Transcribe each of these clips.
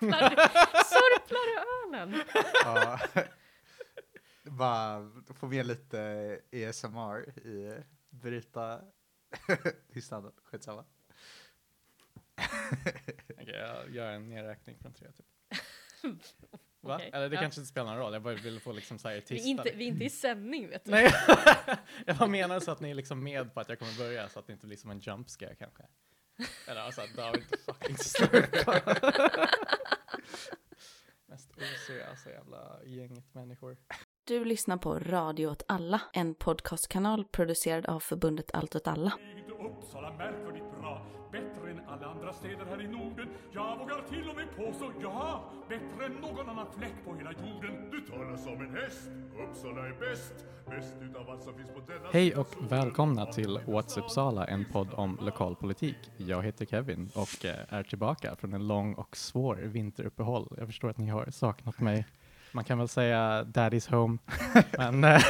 Surplar i ölen. Ja. Bara få med lite ESMR i bryta tystnaden. Skitsamma. Okej, jag gör en nedräkning från tre typ. Va? Okej, Eller det ja. kanske inte spelar någon roll, jag bara ville få liksom så här Vi är, inte, vi är inte i sändning vet du. Nej, jag bara menar så att ni är liksom med på att jag kommer börja så att det inte blir som en jump scare kanske. Eller alltså att David fucking slurpar. Oseriösa jävla gänget människor. Du lyssnar på Radio åt alla, en podcastkanal producerad av förbundet Allt åt alla. Bra, bättre än alla andra städer här i Norden. Jag vågar till och med påstå, ja, bättre än någon annan fläck på hela jorden. Du talar som en häst, Uppsala är bäst, bäst utav allt som finns på denna Hej och välkomna till What's Uppsala, en podd om lokalpolitik. Jag heter Kevin och eh, är tillbaka från en lång och svår vinteruppehåll. Jag förstår att ni har saknat mig. Man kan väl säga Daddy's home. Men eh,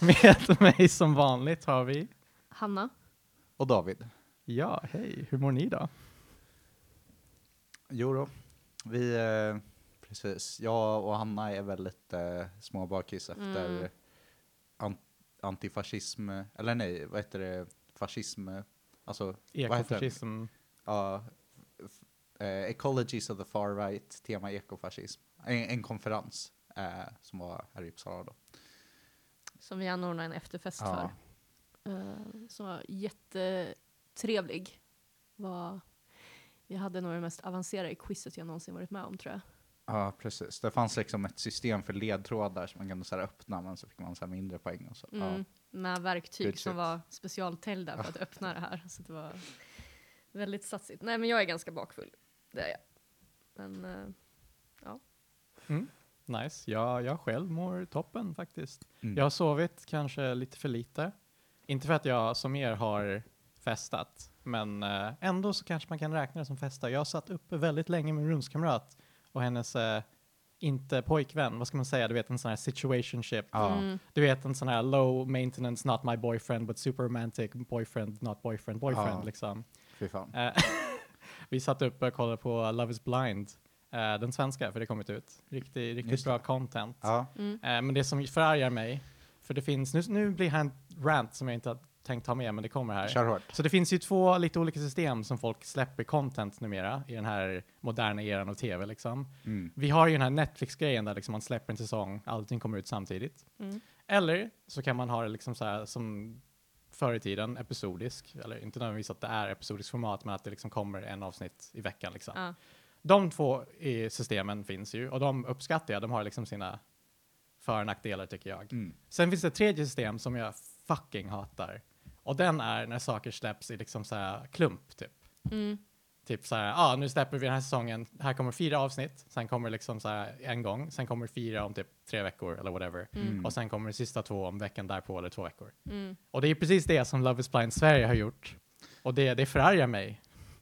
med mig som vanligt har vi, Hanna, Och David. Ja hej, hur mår ni då? Jo då. Vi, eh, precis. Jag och Hanna är väl lite eh, småbakis efter Mm. an antifascism, eller nej, vad heter det, fascism, alltså, vad heter det? Ekofascism. Ja, f- eh, Ecologies of the far right, tema ekofascism. En, en konferens eh, som var här i Uppsala då. som vi anordnade en efterfest Ja. för. Uh, som var jättetrevlig. Var, vi hade nog det mest avancerade quizet jag någonsin varit med om tror jag. Ja, precis. Det fanns liksom ett system för ledtrådar som man kunde så här öppna, men så fick man så här mindre poäng och så. Mm, Ja. Med verktyg Good som shit. var specialtäljda för att öppna det här. Så det var väldigt satsigt. Nej men jag är ganska bakfull. Det är jag. Men eh, Mm. Nice, ja, jag själv mår toppen faktiskt. Mm. Jag har sovit kanske lite för lite. Inte för att jag som er har festat, men eh, ändå så kanske man kan räkna det som festa. Jag satt uppe väldigt länge med en rumskamrat och hennes, eh, inte pojkvän, vad ska man säga, du vet en sån här situationship. Ja. mm, Du vet en sån här low maintenance, not my boyfriend, but super romantic boyfriend, not boyfriend, boyfriend Ja. liksom. Fy fan. Eh, vi satt uppe och kollade på Love is blind, eh, den svenska, för det kommit ut. Riktigt, riktigt Just bra content. Ja. mm, Eh, men det som förargar mig, för det finns, nu, nu blir här en rant som jag inte har tänkt ta med, men det kommer här. Kör hårt. Så det finns ju två lite olika system som folk släpper content numera i den här moderna eran av tv liksom. Mm. Vi har ju den här Netflix-grejen där liksom man släpper en säsong, allting kommer ut samtidigt. mm, Eller så kan man ha det liksom så här som förr i tiden, episodisk, eller inte nödvändigtvis att det är episodisk format, men att det liksom kommer en avsnitt i veckan liksom. ja. De två i systemen finns ju och de uppskattar jag. De har liksom sina för och nackdelar tycker jag. Mm. Sen finns det ett tredje system som jag fucking hatar. Och den är när saker släpps i liksom så här klump typ. Mm, Typ så här, ja ah, nu släpper vi den här säsongen, här kommer fyra avsnitt, sen kommer liksom så här en gång, sen kommer fyra om typ tre veckor eller whatever. mm, Och sen kommer de sista två om veckan därpå eller två veckor. mm. Och det är precis det som Love is blind Sverige har gjort. Och det, det förargar mig.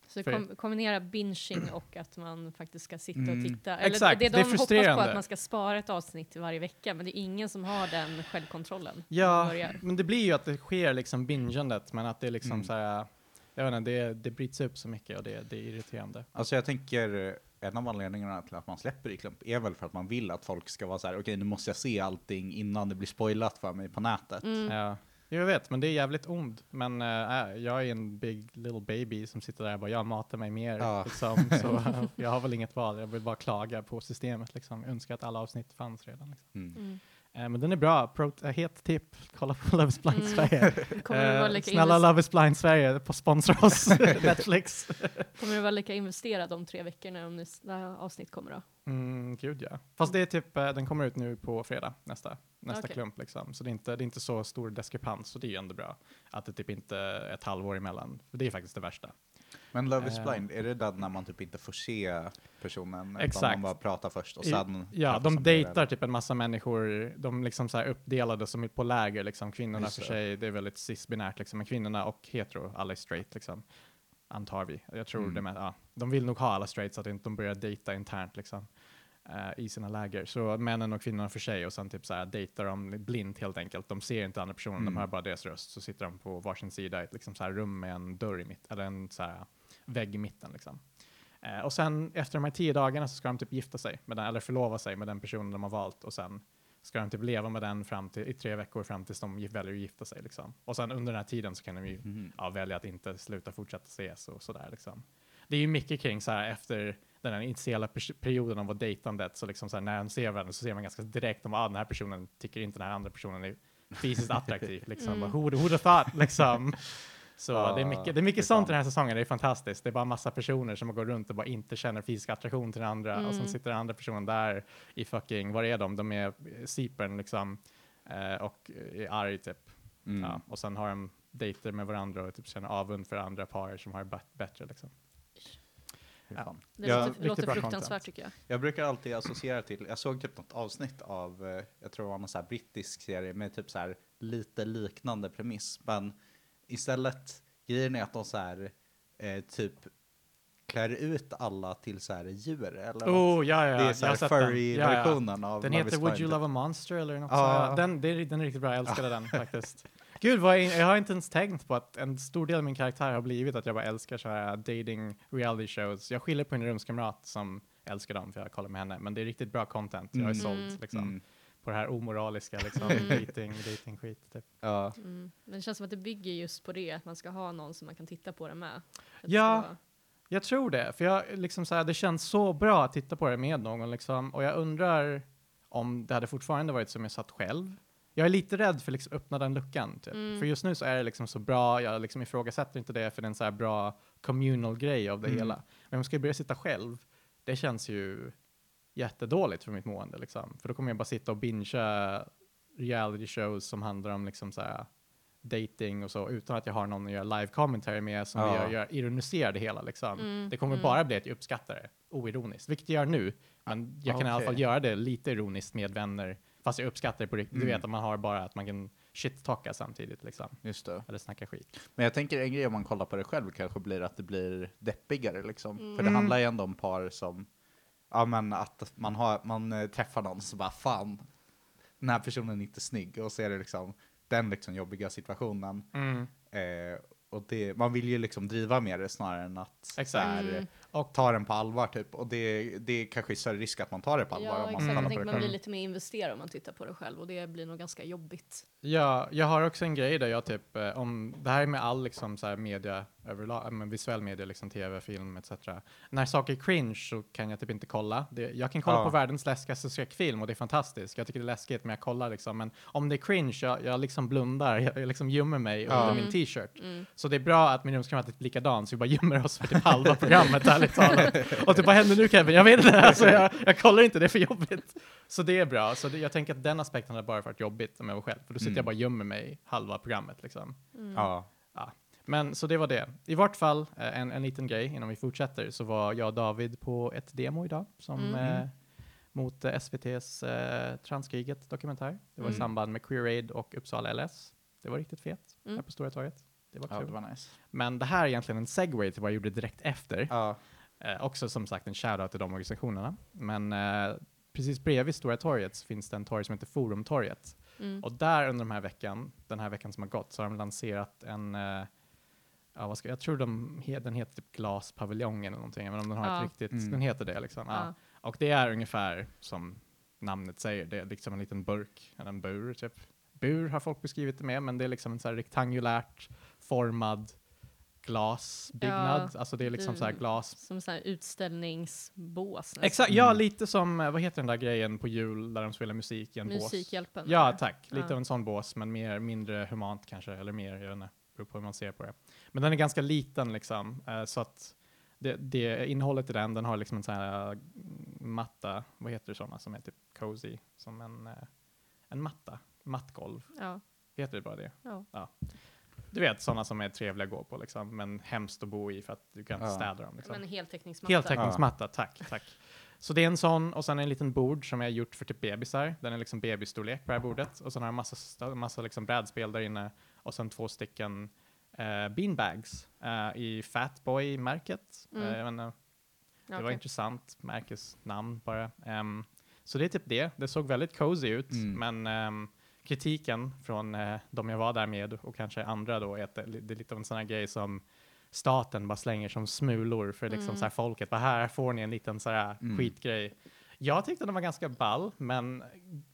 Så För- kom, kombinera binging och att man faktiskt ska sitta Mm. och titta. Exakt, det det är de hoppas på frustrerande. att man ska spara ett avsnitt varje vecka, men det är ingen som har den självkontrollen. Ja, men det blir ju att det sker liksom bingandet, men att det är liksom Mm. så här, jag vet inte, det, det bryts upp så mycket och det, det är irriterande. Alltså jag tänker, en av anledningarna till att man släpper i klump är väl för att man vill att folk ska vara så här: okej nu måste jag se allting innan det blir spoilat för mig på nätet. Mm. Ja, jag vet, men det är jävligt ond. Men äh, jag är en big little baby som sitter där och bara, jag matar mig mer. Ja. Liksom, så jag har väl inget val, jag vill bara klaga på systemet. Liksom. Jag önskar att alla avsnitt fanns redan. Liksom. Mm. Mm. Eh, men den är bra, Pro äh, het tipp, kolla på Love is blind Mm. Sverige. Eh, snälla Love is blind Sverige, sponsra oss, Netflix. Kommer du vara lika investerad de tre veckorna om nästa avsnitt kommer då? Mm, gud ja. Fast det är typ, eh, den kommer ut nu på fredag, nästa, nästa Okej. klump liksom. Så det är, inte, det är inte så stor diskrepans, så det är ju ändå bra. Att det typ inte är ett halvår emellan, för det är faktiskt det värsta. Men Love is Eh. blind, är det den när man typ inte får se personen? Utan Exakt. man bara pratar först och I- sen... Ja, träffas de dejtar typ en massa människor, de liksom så här uppdelade som på läger liksom. Kvinnorna Just för sig, det är väldigt cis-binärt liksom, men kvinnorna och hetero, alla är straight liksom. Antar vi. Jag tror Mm. det med, ja. De vill nog ha alla straight så att inte de börjar dejta internt liksom. Eh, I sina läger. Så männen och kvinnorna för sig och sen typ så här dejtar de blint helt enkelt. De ser inte andra personer, Mm. de hör bara deras röst. Så sitter de på varsin sida i ett liksom så här rum med en dörr i mitten, eller en så här vägg i mitten liksom. Eh, och sen efter de här tio dagarna så ska de typ gifta sig, med den, eller förlova sig med den personen de har valt och sen ska de typ leva med den fram till, i tre veckor fram tills de väljer att gifta sig. Liksom. Och sen under den här tiden så kan de ju Mhm. ja, välja att inte sluta fortsätta ses och sådär. Liksom. Det är ju mycket kring så här efter den här initiala perioden av dejtandet, så liksom så här, när de ser varandra så ser man ganska direkt om ah, den här personen tycker inte den här andra personen är fysiskt attraktiv. Liksom. Mm. Who, who the thought? Liksom. Så Ja, det är mycket, det är mycket det sånt den här säsongen, det är fantastiskt. Det är bara massa personer som går runt och bara inte känner fysisk attraktion till den andra och sen Mm. sitter den andra personen där i fucking, var är de? De är Cypern liksom eh, och är arg typ. Mm. Ja, och sen har de dejter med varandra och typ känner avund för andra par som har bättre liksom. Ja. Det Jag- låter, fruktansvärt content. tycker jag. Jag brukar alltid associera till, jag såg typ något avsnitt av, eh, jag tror det var någon så här brittisk serie med typ så här lite liknande premiss. Men istället, grejen är att de så här eh, typ klär ut alla till så här djur eller. Oh, ja, ja, Det ja, är så här den. Ja, ja. furry-versionen av Den Love heter Would You. Love a Monster eller något Ja. sånt. Den, det är, den är riktigt bra, jag älskade den faktiskt. Gud, vad jag, jag har inte ens tänkt på att en stor del av min karaktär har blivit att jag bara älskar så här dating reality shows. Jag skiljer på en rumskamrat som älskar dem för jag kollar med henne, men det är riktigt bra content. Jag är Mm. såld Mm. liksom, Mm. på det här omoraliska liksom, Mm. dating, dating skit. Typ. Ja. Mm. Men det känns som att det bygger just på det, att man ska ha någon som man kan titta på det med. Att det Ja. ska vara- Jag tror det, för jag, liksom så här, det känns så bra att titta på det med någon liksom, och jag undrar om det hade fortfarande varit som jag satt själv. Jag är lite rädd för att liksom öppna den luckan, typ. Mm. för just nu så är det liksom så bra, jag liksom ifrågasätter inte det för det är en så här bra communal grej av det Mm. hela. Men om jag ska börja sitta själv, det känns ju jättedåligt för mitt mående liksom. För då kommer jag bara sitta och bingea reality shows som handlar om liksom så här dating och så utan att jag har någon att göra live commentary med som Ja. gör, gör ironiserar det hela liksom. Mm, Det kommer mm. bara bli att jag uppskattar det oironiskt, vilket jag gör nu. Men jag kan i alla fall göra det lite ironiskt med vänner, fast jag uppskattar det på riktigt. Du Mm. vet att man har bara att man kan shit-talka samtidigt liksom, Just det. eller snacka skit. Men jag tänker en grej om man kollar på det själv kanske blir att det blir deppigare liksom. För det Mm. handlar ju ändå om par som, ja men att man, har, man eh, träffar någon så bara fan, den här personen är inte snygg och så är det liksom den liksom jobbiga situationen. Eh, och det, man vill ju liksom driva med det snarare än att så Exakt. här, Mm. Och ta den på allvar typ. Och det, det är kanske större risk att man tar det på allvar Ja, om man exakt. Jag tänker man blir lite mer investerad om man tittar på det själv och det blir nog ganska jobbigt. Ja, jag har också en grej där jag typ, eh, om det här är med all liksom så här media överlag, men visuell media, liksom tv, film etc. När saker är cringe så kan jag typ inte kolla. Det, jag kan kolla Ja. på världens läskigaste skräckfilm och det är fantastiskt. Jag tycker det är läskigt men jag kollar liksom. Men om det är cringe, jag, jag liksom blundar, jag, jag liksom gömmer mig Ja. under Mm. min t-shirt. Mm. Så det är bra att min rumskamrat är likadan, så vi bara gömmer oss för typ halva programmet ärligt talat. Och typ vad händer nu Kevin? Jag vet inte, alltså, jag, jag kollar inte, det är för jobbigt. Så det är bra. Så det, jag tänker att den aspekten hade bara varit jobbigt om jag var själv, för då sitter Mm. jag bara och gömmer mig halva programmet liksom. Mm. Ja. Men så det var det. I vart fall, eh, en, en liten grej innan vi fortsätter, så var jag och David på ett demo idag som Mm. eh, mot eh, SVTs eh, Transkriget dokumentär. Det var i Mm. samband med Queer Aid och Uppsala LS. Det var riktigt fet Mm. här på Stora torget. Det var ja, kul. det var nice. Men det här är egentligen en segway till vad jag gjorde direkt efter. Ja. Eh, också som sagt en shoutout till de organisationerna. Men eh, precis bredvid Stora torget så finns det en torg som heter Forumtorget. Mm. Och där under den här veckan, den här veckan som har gått, så har de lanserat en, eh, ja, vad ska, jag tror de, den heter typ Glaspaviljongen eller någonting, även om den har Ja. ett riktigt, Mm. den heter det liksom. Ja. Ja. Och det är ungefär som namnet säger, det är liksom en liten burk, eller en bur typ. Bur har folk beskrivit det med, men det är liksom en så här rektangulärt formad glasbyggnad. alltså det är liksom det- så här glas. Som så här utställningsbås. nästan. Exakt, ja lite som, eh, vad heter den där grejen på jul där de spelar musik i en bås? Musikhjälpen. Ja, tack. Lite Ja. av en sån bås, men mer, mindre humant kanske, eller mer, jag vet inte, beror på hur man ser på det. Men den är ganska liten liksom, eh, så att det, det innehållet i den, den har liksom en sån här mm, matta, vad heter det sådana som är typ cozy, som en, eh, en matta, mattgolv, Ja. heter det bara det? Ja. Du vet, sådana som är trevliga att gå på liksom, men hemskt att bo i för att du kan inte Ja. städa dem. Liksom. Men en heltäckningsmatta. Heltäckningsmatta, tack, tack. Så det är en sån och sen en liten bord som är gjort för typ bebisar. Den är liksom bebisstorlek på det här bordet och sen har jag massa, massa liksom brädspel där inne och sen två stycken eh, beanbags eh, i Fatboy-märket. Mm. Eh, jag inte, det var Okej. intressant, märkesnamn bara. Ehm, så det är typ det. Det såg väldigt cozy ut, Mm. men ehm, kritiken från eh, de jag var där med och kanske andra då är att det, det är lite av en sån här grej som staten bara slänger som smulor för liksom Mm. så här folket. Bara här får ni en liten så här Mm. skitgrej. Jag tyckte den var ganska ball, men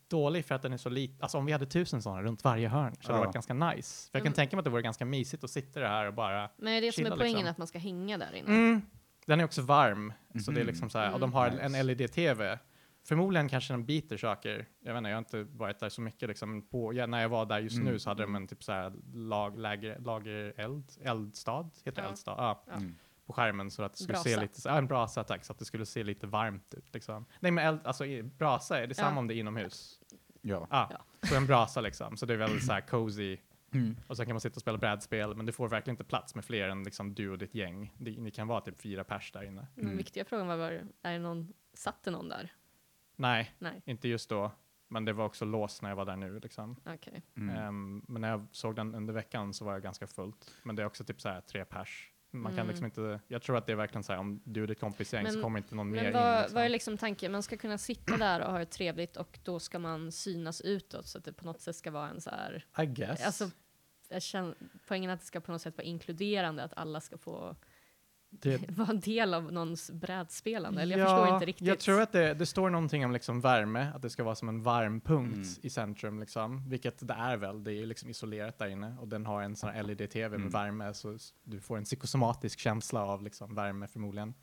dålig för att den är så liten. Alltså om vi hade tusen sådana runt varje hörn så hade det Ja. varit ganska nice. För jag kan Mm. tänka mig att det vore ganska mysigt att sitta där här och bara Men är det som är Chilla, poängen liksom. att man ska hänga där inne? Mm. Den är också varm, så det är Mhm. liksom så här, och Mm. de har Nice. en LED-TV. Förmodligen kanske den biter saker. Jag vet inte, jag har inte varit där så mycket liksom på, ja, när jag var där just nu Mm. så hade de en typ så här lag, läger, lager eld, eldstad, heter Ja. eldstad? Ja, Ja. Mm. på skärmen så att det skulle Brasa. se lite, ja en brasa tack, så att det skulle se lite varmt ut liksom. Nej men eld, alltså brasa, är det Ja. samma om det är inomhus? Ja. Ja, Ja. så en brasa liksom, så det är väldigt så här cozy. Mm. Och sen kan man sitta och spela brädspel, men du får verkligen inte plats med fler än liksom du och ditt gäng. Det, ni kan vara typ fyra pers där inne. Den Mm. viktiga frågan var, var är det någon, satt det någon där? Nej, Nej, inte just då. Men det var också låst när jag var där nu. Liksom. okej. Mm. Ehm, men när jag såg den under veckan så var jag ganska fullt. Men det är också typ så här tre pers. Man kan Mm. liksom inte, jag tror att det är verkligen så här om du och ditt kompisgäng så Men- kommer inte någon mer Men in. vad, Liksom. vad är liksom tanken? Man ska kunna sitta där och ha det trevligt och då ska man synas utåt så att det på något sätt ska vara en så här... I guess. Alltså, jag känner, poängen är att det ska på något sätt vara inkluderande, att alla ska få det, vara en del av någons brädspelande. Eller jag Ja, förstår inte riktigt. Jag tror att det, det står någonting om liksom värme, att det ska vara som en varm punkt Mm. i centrum, liksom, vilket det är väl. Det är ju liksom isolerat där inne och den har en sån här LED-TV med Mm. värme, så du får en psykosomatisk känsla av liksom värme förmodligen.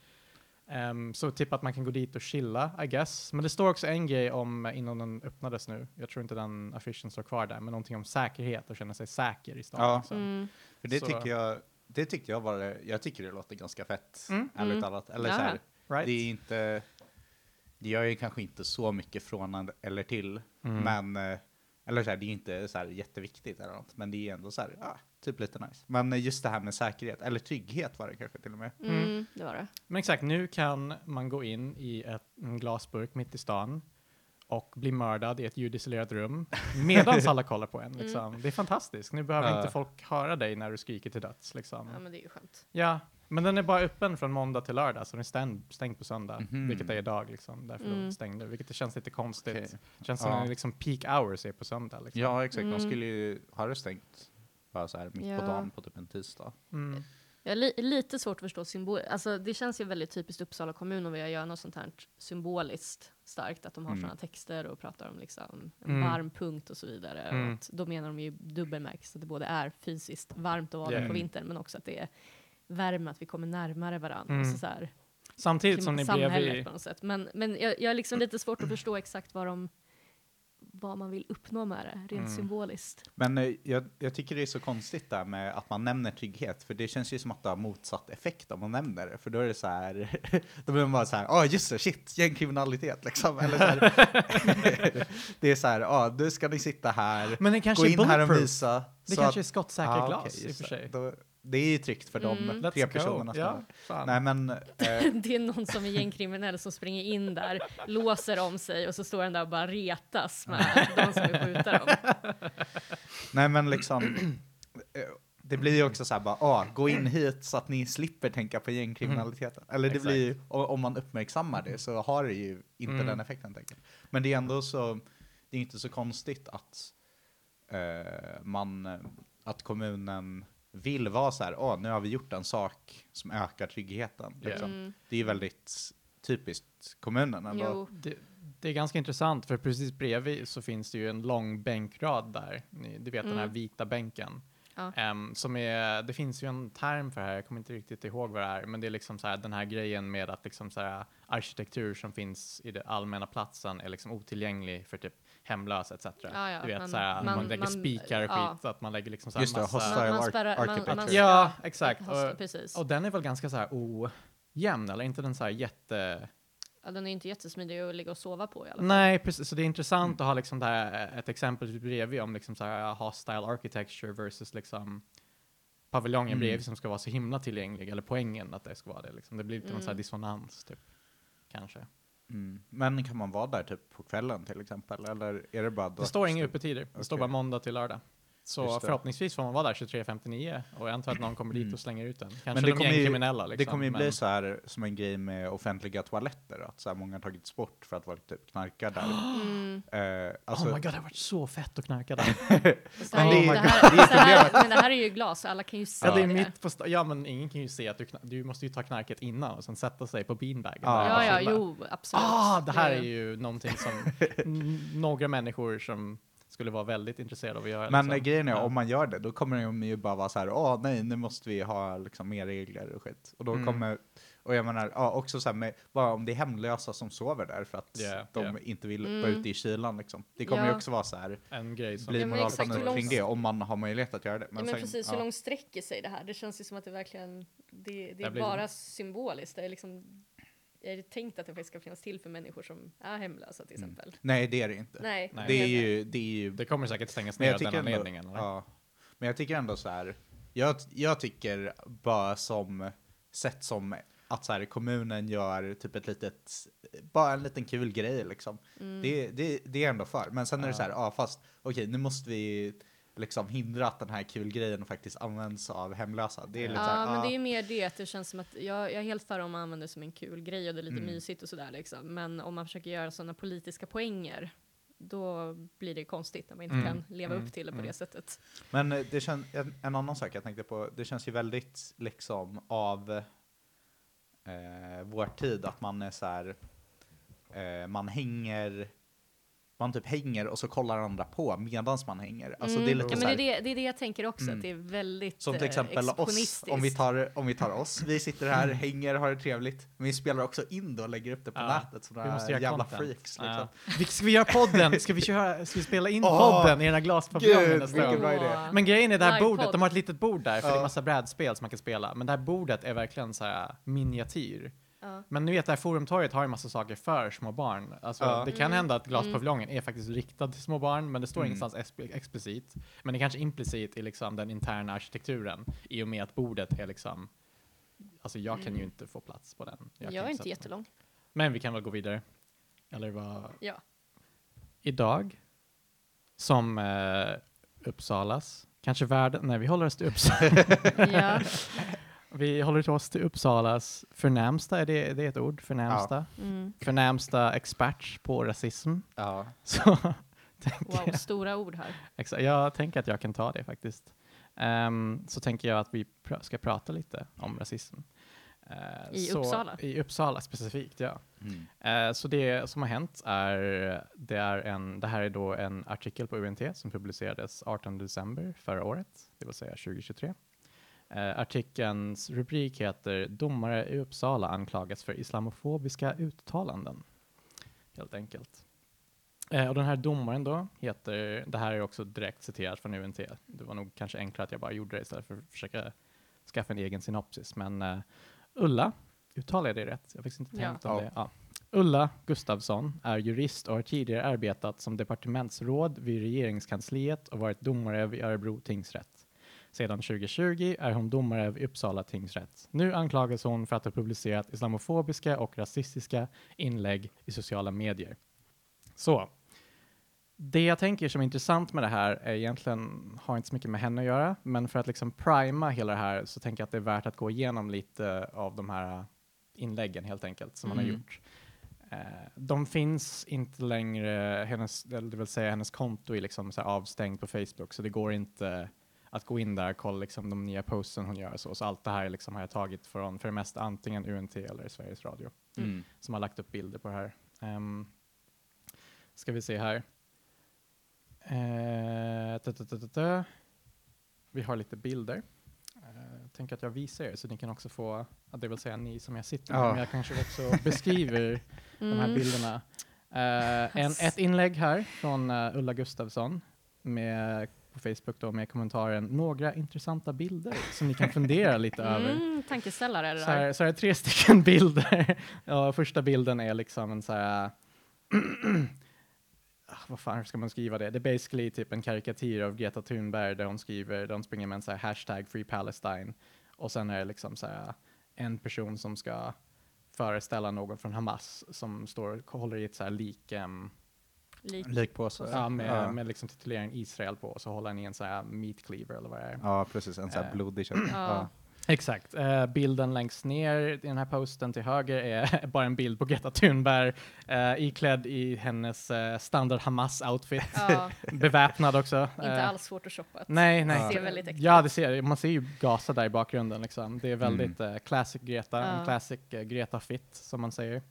Ehm, så typ att man kan gå dit och chilla, I guess. Men det står också en grej om, eh, innan den öppnades nu, jag tror inte den affischen står kvar där, men någonting om säkerhet och känna sig säker i stan. Ja. Liksom. Mm. För det Så- tycker jag, det tyckte jag var, jag tycker det låter ganska fett, Mm. ärligt Mm. talat. Eller Ja. så här, Right? det är inte, det gör ju kanske inte så mycket från eller till, Mm. men, eh, eller så här, det är inte så här jätteviktigt eller något, men det är ändå så här, ja, typ lite nice. Men just det här med säkerhet, eller trygghet var det kanske till och med. Mm. Mm, det var det. Men exakt, nu kan man gå in i ett, en glasburk mitt i stan och bli mördad i ett ljudisolerat rum medan alla kollar på en. Liksom. Det är fantastiskt. Nu behöver Ja. inte folk höra dig när du skriker till döds. Liksom. Ja, men det är ju skönt. Ja, men den är bara öppen från måndag till lördag, så den är stängd, stängd på söndag, Mhm. vilket är idag. Liksom. Därför är Mm. den stängd nu, vilket det känns lite konstigt. Det känns som Ja. att liksom peak hours är på söndag. Liksom. Ja, exakt. Mm. De skulle ju ha det stängt bara så här mitt Ja. på dagen på typ en tisdag. Mm. Jag är li lite svårt att förstå symbol. Alltså, det känns ju väldigt typiskt Uppsala kommun att vilja göra något sånt här symboliskt starkt. Att de har Mm. sådana texter och pratar om liksom en Mm. varm punkt och så vidare. Mm. Och att då menar de ju dubbelmärkes att det både är fysiskt varmt att vara Yeah. på vintern men också att det är värme, att vi kommer närmare varandra. Mm. Alltså så här, Samtidigt som ni blev samhället i... på något sätt. Men, men jag, jag har liksom lite svårt att förstå exakt vad, de, vad man vill uppnå med det, rent Mm. symboliskt. Men eh, jag, jag tycker det är så konstigt där med att man nämner trygghet, för det känns ju som att det har motsatt effekt om man nämner det, för då är det så här, då blir man bara så här, ja just det, shit, gängkriminalitet liksom, eller så här, det är så här, ja nu ska ni sitta här, Men det kanske gå är in här och visa. Det så kanske är att- skottsäkert Ja, glas okej, i och för sig. Då, det är ju tryggt för de Mm. Tre personerna. Ja. Nej men, eh, Det är någon som är gängkriminell som springer in där, låser om sig och så står den där och bara retas med de som vill skjuta dem. nej men liksom, eh, det blir ju också så här bara, ah, gå in hit så att ni slipper tänka på gängkriminaliteten. Eller det Exakt. blir ju, om man uppmärksammar det så har det ju inte Mm. den effekten. Tänker. Men det är ändå så, det är inte så konstigt att eh, man, att kommunen vill vara så här, åh, nu har vi gjort en sak som ökar tryggheten. Liksom. Mm. Det är väldigt typiskt kommunen ändå. Jo. Det, det är ganska intressant för precis bredvid så finns det ju en lång bänkrad där. Ni, du vet den här Mm. vita bänken. Ja. Ehm, som är, det finns ju en term för det här, jag kommer inte riktigt ihåg vad det är, men det är liksom så här, den här grejen med att liksom så här, arkitektur som finns i den allmänna platsen är liksom otillgänglig för typ hemlösa etc. Ja, ja, du vet man- så här, man, man- lägger man- spikar och ja. skit, att man lägger liksom så här Just det, massa... hostile Man- spärrar- architecture. Ja, exakt. Hosta, Och, precis. och den är väl ganska så här ojämn, eller inte den så här jätte... Ja, den är inte jättesmidig att ligga och sova på i alla fall. Nej, precis. Så det är intressant att ha liksom det här, ett exempel bredvid om liksom så här hostile architecture versus liksom paviljongen Mm. bredvid som ska vara så himla tillgänglig, eller poängen att det ska vara det. Liksom. Det blir lite någon så här Mm. dissonans, typ. Kanske. Mm. Men kan man vara där typ på kvällen till exempel? Eller är det bara Det står inga öppettider. Det står Okej. bara måndag till lördag. Så förhoppningsvis får man vara där 23.59 och jag antar att någon kommer dit Mm. och slänger ut den. Kanske Men det de kommer ju- gängkriminella liksom. det kommer ju bli men- så här som en grej med offentliga toaletter, att så här många har tagits bort för att vara typ knarkar där. Mm. Eh, alltså, oh my god, det har varit så fett att knarka där. Oh det här, det här, men det här är ju glas, alla kan ju se ja, det är det. mitt på Ja, men ingen kan ju se att du, du måste ju ta knarket innan och sen sätta sig på beanbagen. Och Ja, ja, chilla. jo, absolut. Ah, det här är ju någonting som några människor som skulle vara väldigt intresserade av att göra. Men liksom. grejen är, Ja. om man gör det, då kommer de ju bara vara så här, åh nej, nu måste vi ha liksom mer regler och skit. Och då Mm. kommer, och jag menar, ja, också så här med, bara om det är hemlösa som sover där för att Yeah, de yeah. inte vill Mm. vara ute i kylan liksom. Det kommer ju Ja. också vara så här, En grej som... bli Ja, men moralpanik kring det, om man har möjlighet att göra det. Ja, men sen- precis, ja. hur långt sträcker sig det här? Det känns ju som att det verkligen, det, det är bara symboliskt. Det är liksom, är det tänkt att det faktiskt ska finnas till för människor som är hemlösa till Mm. exempel? Nej, det är det inte. Nej. Nej. Det är ju, det är ju Det kommer säkert stängas ner av den anledningen. eller? ja, men jag tycker ändå så här. Jag, jag tycker bara som sätt som att så här, kommunen gör typ ett litet, bara en liten kul grej liksom. Mm. Det, det, det är ändå för. Men sen är det Ja. så här, ja fast okej nu måste vi liksom hindra att den här kul grejen faktiskt används av hemlösa. Det är lite så här, Ja, men ja. det är ju mer det att det känns som att jag, jag är helt för om man använder det som en kul grej och det är lite Mm. mysigt och sådär liksom. Men om man försöker göra sådana politiska poänger, då blir det konstigt när man inte Mm, kan leva mm, upp till det på mm. det sättet. Men eh, det känns, en, en annan sak jag tänkte på, det känns ju väldigt liksom av eh, vår tid att man är så här, eh, man hänger, man typ hänger och så kollar andra på medans man hänger. Alltså det är lite Mm. ja, så här, det, är det, det är det jag tänker också, Mm. att det är väldigt som till eh, exempel oss, om vi, tar, om vi tar oss, vi sitter här, hänger, har det trevligt, men vi spelar också in det och lägger upp det på Ja, nätet som vi några måste göra jävla content. freaks. Liksom. Ja. Vi- Ska vi göra podden? Ska vi, köra, ska vi spela in Åh, podden i den här glaspaviljongen nästa gång? Men grejen är det här bordet, de har ett litet bord där för det är Ja. massa brädspel som man kan spela. Men det här bordet är verkligen så här miniatyr. Ja. Men ni vet, det här forumtorget har ju massa saker för små barn. Alltså, Ja. Det kan Mm. hända att glaspaviljongen är faktiskt riktad till små barn, men det står Mm. ingenstans exp- explicit. Men det är kanske implicit i liksom den interna arkitekturen, i och med att bordet är liksom... Alltså jag kan ju Mm. inte få plats på den. Jag, kan är inte jättelång. Men vi kan väl gå vidare. Eller vad? Ja. Idag, som eh, Uppsalas, kanske världen, nej vi håller oss till Uppsala. ja. vi håller oss till Uppsalas förnämsta, är det, det är ett ord, förnämsta? Mm. Förnämsta expert på rasism. Ja. Så tänker Wow, jag, stora ord här. exakt, jag tänker att jag kan ta det faktiskt. Ehm, så tänker jag att vi pr- ska prata lite om rasism. Eh, I så, Uppsala? I Uppsala specifikt, ja. Mm. Eh, så det som har hänt är, det är en, det här är då en artikel på UNT som publicerades 18 december förra året, det vill säga 2023. Eh, artikelns rubrik heter Domare i Uppsala anklagas för islamofobiska uttalanden. Helt enkelt. Eh, och den här domaren då heter, det här är också direkt citerat från UNT, det var nog kanske enklare att jag bara gjorde det istället för att försöka skaffa en egen synopsis, men eh, Ulla, uttalar jag det rätt? Jag faktiskt inte Ja. tänkt om Ja. det. Ja. Ulla Gustafsson är jurist och har tidigare arbetat som departementsråd vid regeringskansliet och varit domare vid Örebro tingsrätt. Sedan 2020 är hon domare vid Uppsala tingsrätt. Nu anklagas hon för att ha publicerat islamofobiska och rasistiska inlägg i sociala medier. Så, det jag tänker som är intressant med det här är egentligen, har inte så mycket med henne att göra, men för att liksom prima hela det här så tänker jag att det är värt att gå igenom lite av de här inläggen helt enkelt som man har Mm. gjort. Eh, de finns inte längre, hennes, det vill säga hennes konto är liksom avstängt på Facebook, så det går inte att gå in där och kolla liksom de nya posten hon gör. Så, så allt det här liksom har jag tagit från för det mesta antingen UNT eller Sveriges Radio Mm. som har lagt upp bilder på det här. Um, ska vi se här. Eh, ta, ta, ta, ta, ta. Vi har lite bilder. Uh, tänker att jag visar er så ni kan också få, det vill säga ni som jag sitter med, Ja. men jag kanske också beskriver de här Mm. bilderna. Eh, en, ett inlägg här från eh, Ulla Gustafsson med, på Facebook då, med kommentaren några intressanta bilder som ni kan fundera lite över. Mm, tankeställare är det Så där. här, så här är tre stycken bilder. ja, första bilden är liksom en så här... Ah, vad fan ska man skriva det? Det är basically typ en karikatyr av Greta Thunberg där hon skriver, där hon springer med en så här hashtag Free Palestine. Och sen är det liksom så här en person som ska föreställa någon från Hamas som står och håller i ett så här lik, em, Lik. Likpåse. Ja, med, ja. med liksom tituleringen Israel på och så håller han i en sån här meat cleaver eller vad det är. ja, precis. En sån här Eh. blodig kött. Ja. Ja. Exakt. Eh, bilden längst ner i den här posten till höger är bara en bild på Greta Thunberg uh, iklädd i hennes eh, standard Hamas-outfit. Ja, Beväpnad också. inte alls svårt att shoppa. Nej, nej. Det ser väldigt äkta Ja, det ser Man ser ju Gaza där i bakgrunden. Liksom. Det är väldigt Mm. classic Greta, en classic Greta-fit som man säger.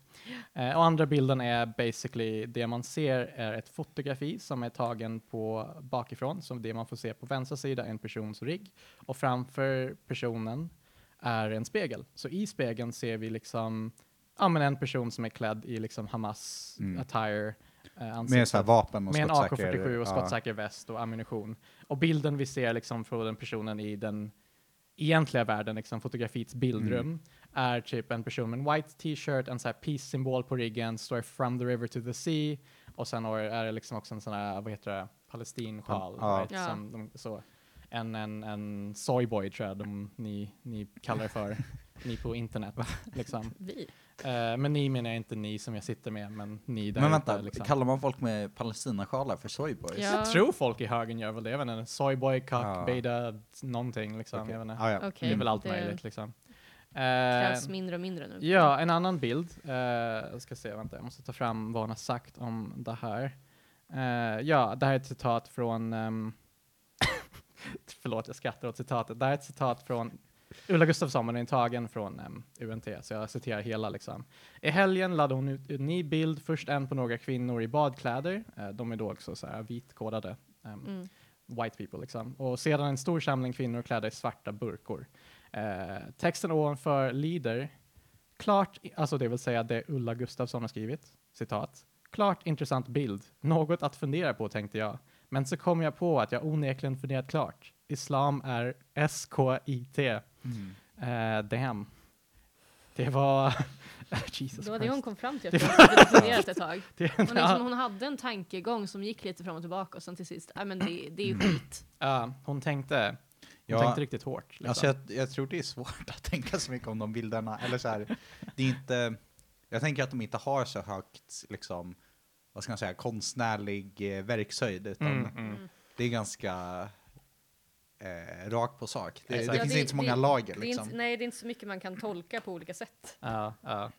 Eh, och andra bilden är basically det man ser är ett fotografi som är tagen på bakifrån, som det man får se på vänstra sida är en persons rygg och framför personen är en spegel. Så i spegeln ser vi liksom ja, men en person som är klädd i liksom Hamas Mm. attire. Eh, Med så vapen och med en skottsäker. AK47 och ja. skottsäker väst och ammunition. Och bilden vi ser liksom från den personen i den egentliga världen, liksom fotografiets bildrum, Mm. Är typ en person med en white t-shirt, en sån här peace-symbol på ryggen, står from the river to the sea, och sen är det liksom också en sån här, vad heter det, palestinsjal, Ja. right? Ja. som de, så. En, en, en soyboy tror jag de, ni, ni kallar det för, ni på internet. Liksom. Vi. Eh, men ni menar jag inte ni som jag sitter med, men ni där Men ute, vänta, liksom. kallar man folk med palestinasjalar för soyboys? Ja. Jag tror folk i högen gör väl det. Jag vet inte, soyboy, cock, Ja. beta, någonting liksom. Okej. Jag vet inte. Ah, ja. Okej. Det är väl allt det möjligt liksom. Krävs Eh, mindre och mindre nu. ja, en annan bild. Eh, jag ska se, vänta, jag måste ta fram vad hon har sagt om det här. Eh, ja, det här är ett citat från, ehm, förlåt jag skrattar åt citatet. Det här är ett citat från Ulla Gustafsson, men den är tagen från ehm, UNT, så jag citerar hela liksom. I helgen laddade hon ut en ny bild, först en på några kvinnor i badkläder. Eh, de är då också så här vitkodade. ehm, Mm. white people liksom. Och sedan en stor samling kvinnor klädda i svarta burkor. Eh, texten ovanför lyder klart, alltså det vill säga det Ulla Gustafsson har skrivit, citat. Klart intressant bild, något att fundera på tänkte jag. Men så kom jag på att jag onekligen funderat klart. Islam är S-K-I-T. Mm. Eh, damn. Det var... Jesus Det var det hon kom fram till. Att hon hade funderat ett tag. Det- Hon, liksom, hon hade en tankegång som gick lite fram och tillbaka och sen till sist, nej men det, det är ju skit. Ja, hon tänkte, hon Ja, tänkte riktigt hårt. Liksom. Alltså jag, jag tror det är svårt att tänka så mycket om de bilderna. Eller så här, det är inte, jag tänker att de inte har så högt, liksom, vad ska man säga, konstnärlig eh, verkshöjd. Utan Mm, mm. det är ganska eh, rakt på sak. Det, det Exakt. finns Ja, inte så många det- lager Det liksom. inte, nej, det är inte så mycket man kan tolka på olika sätt. Ja, ja.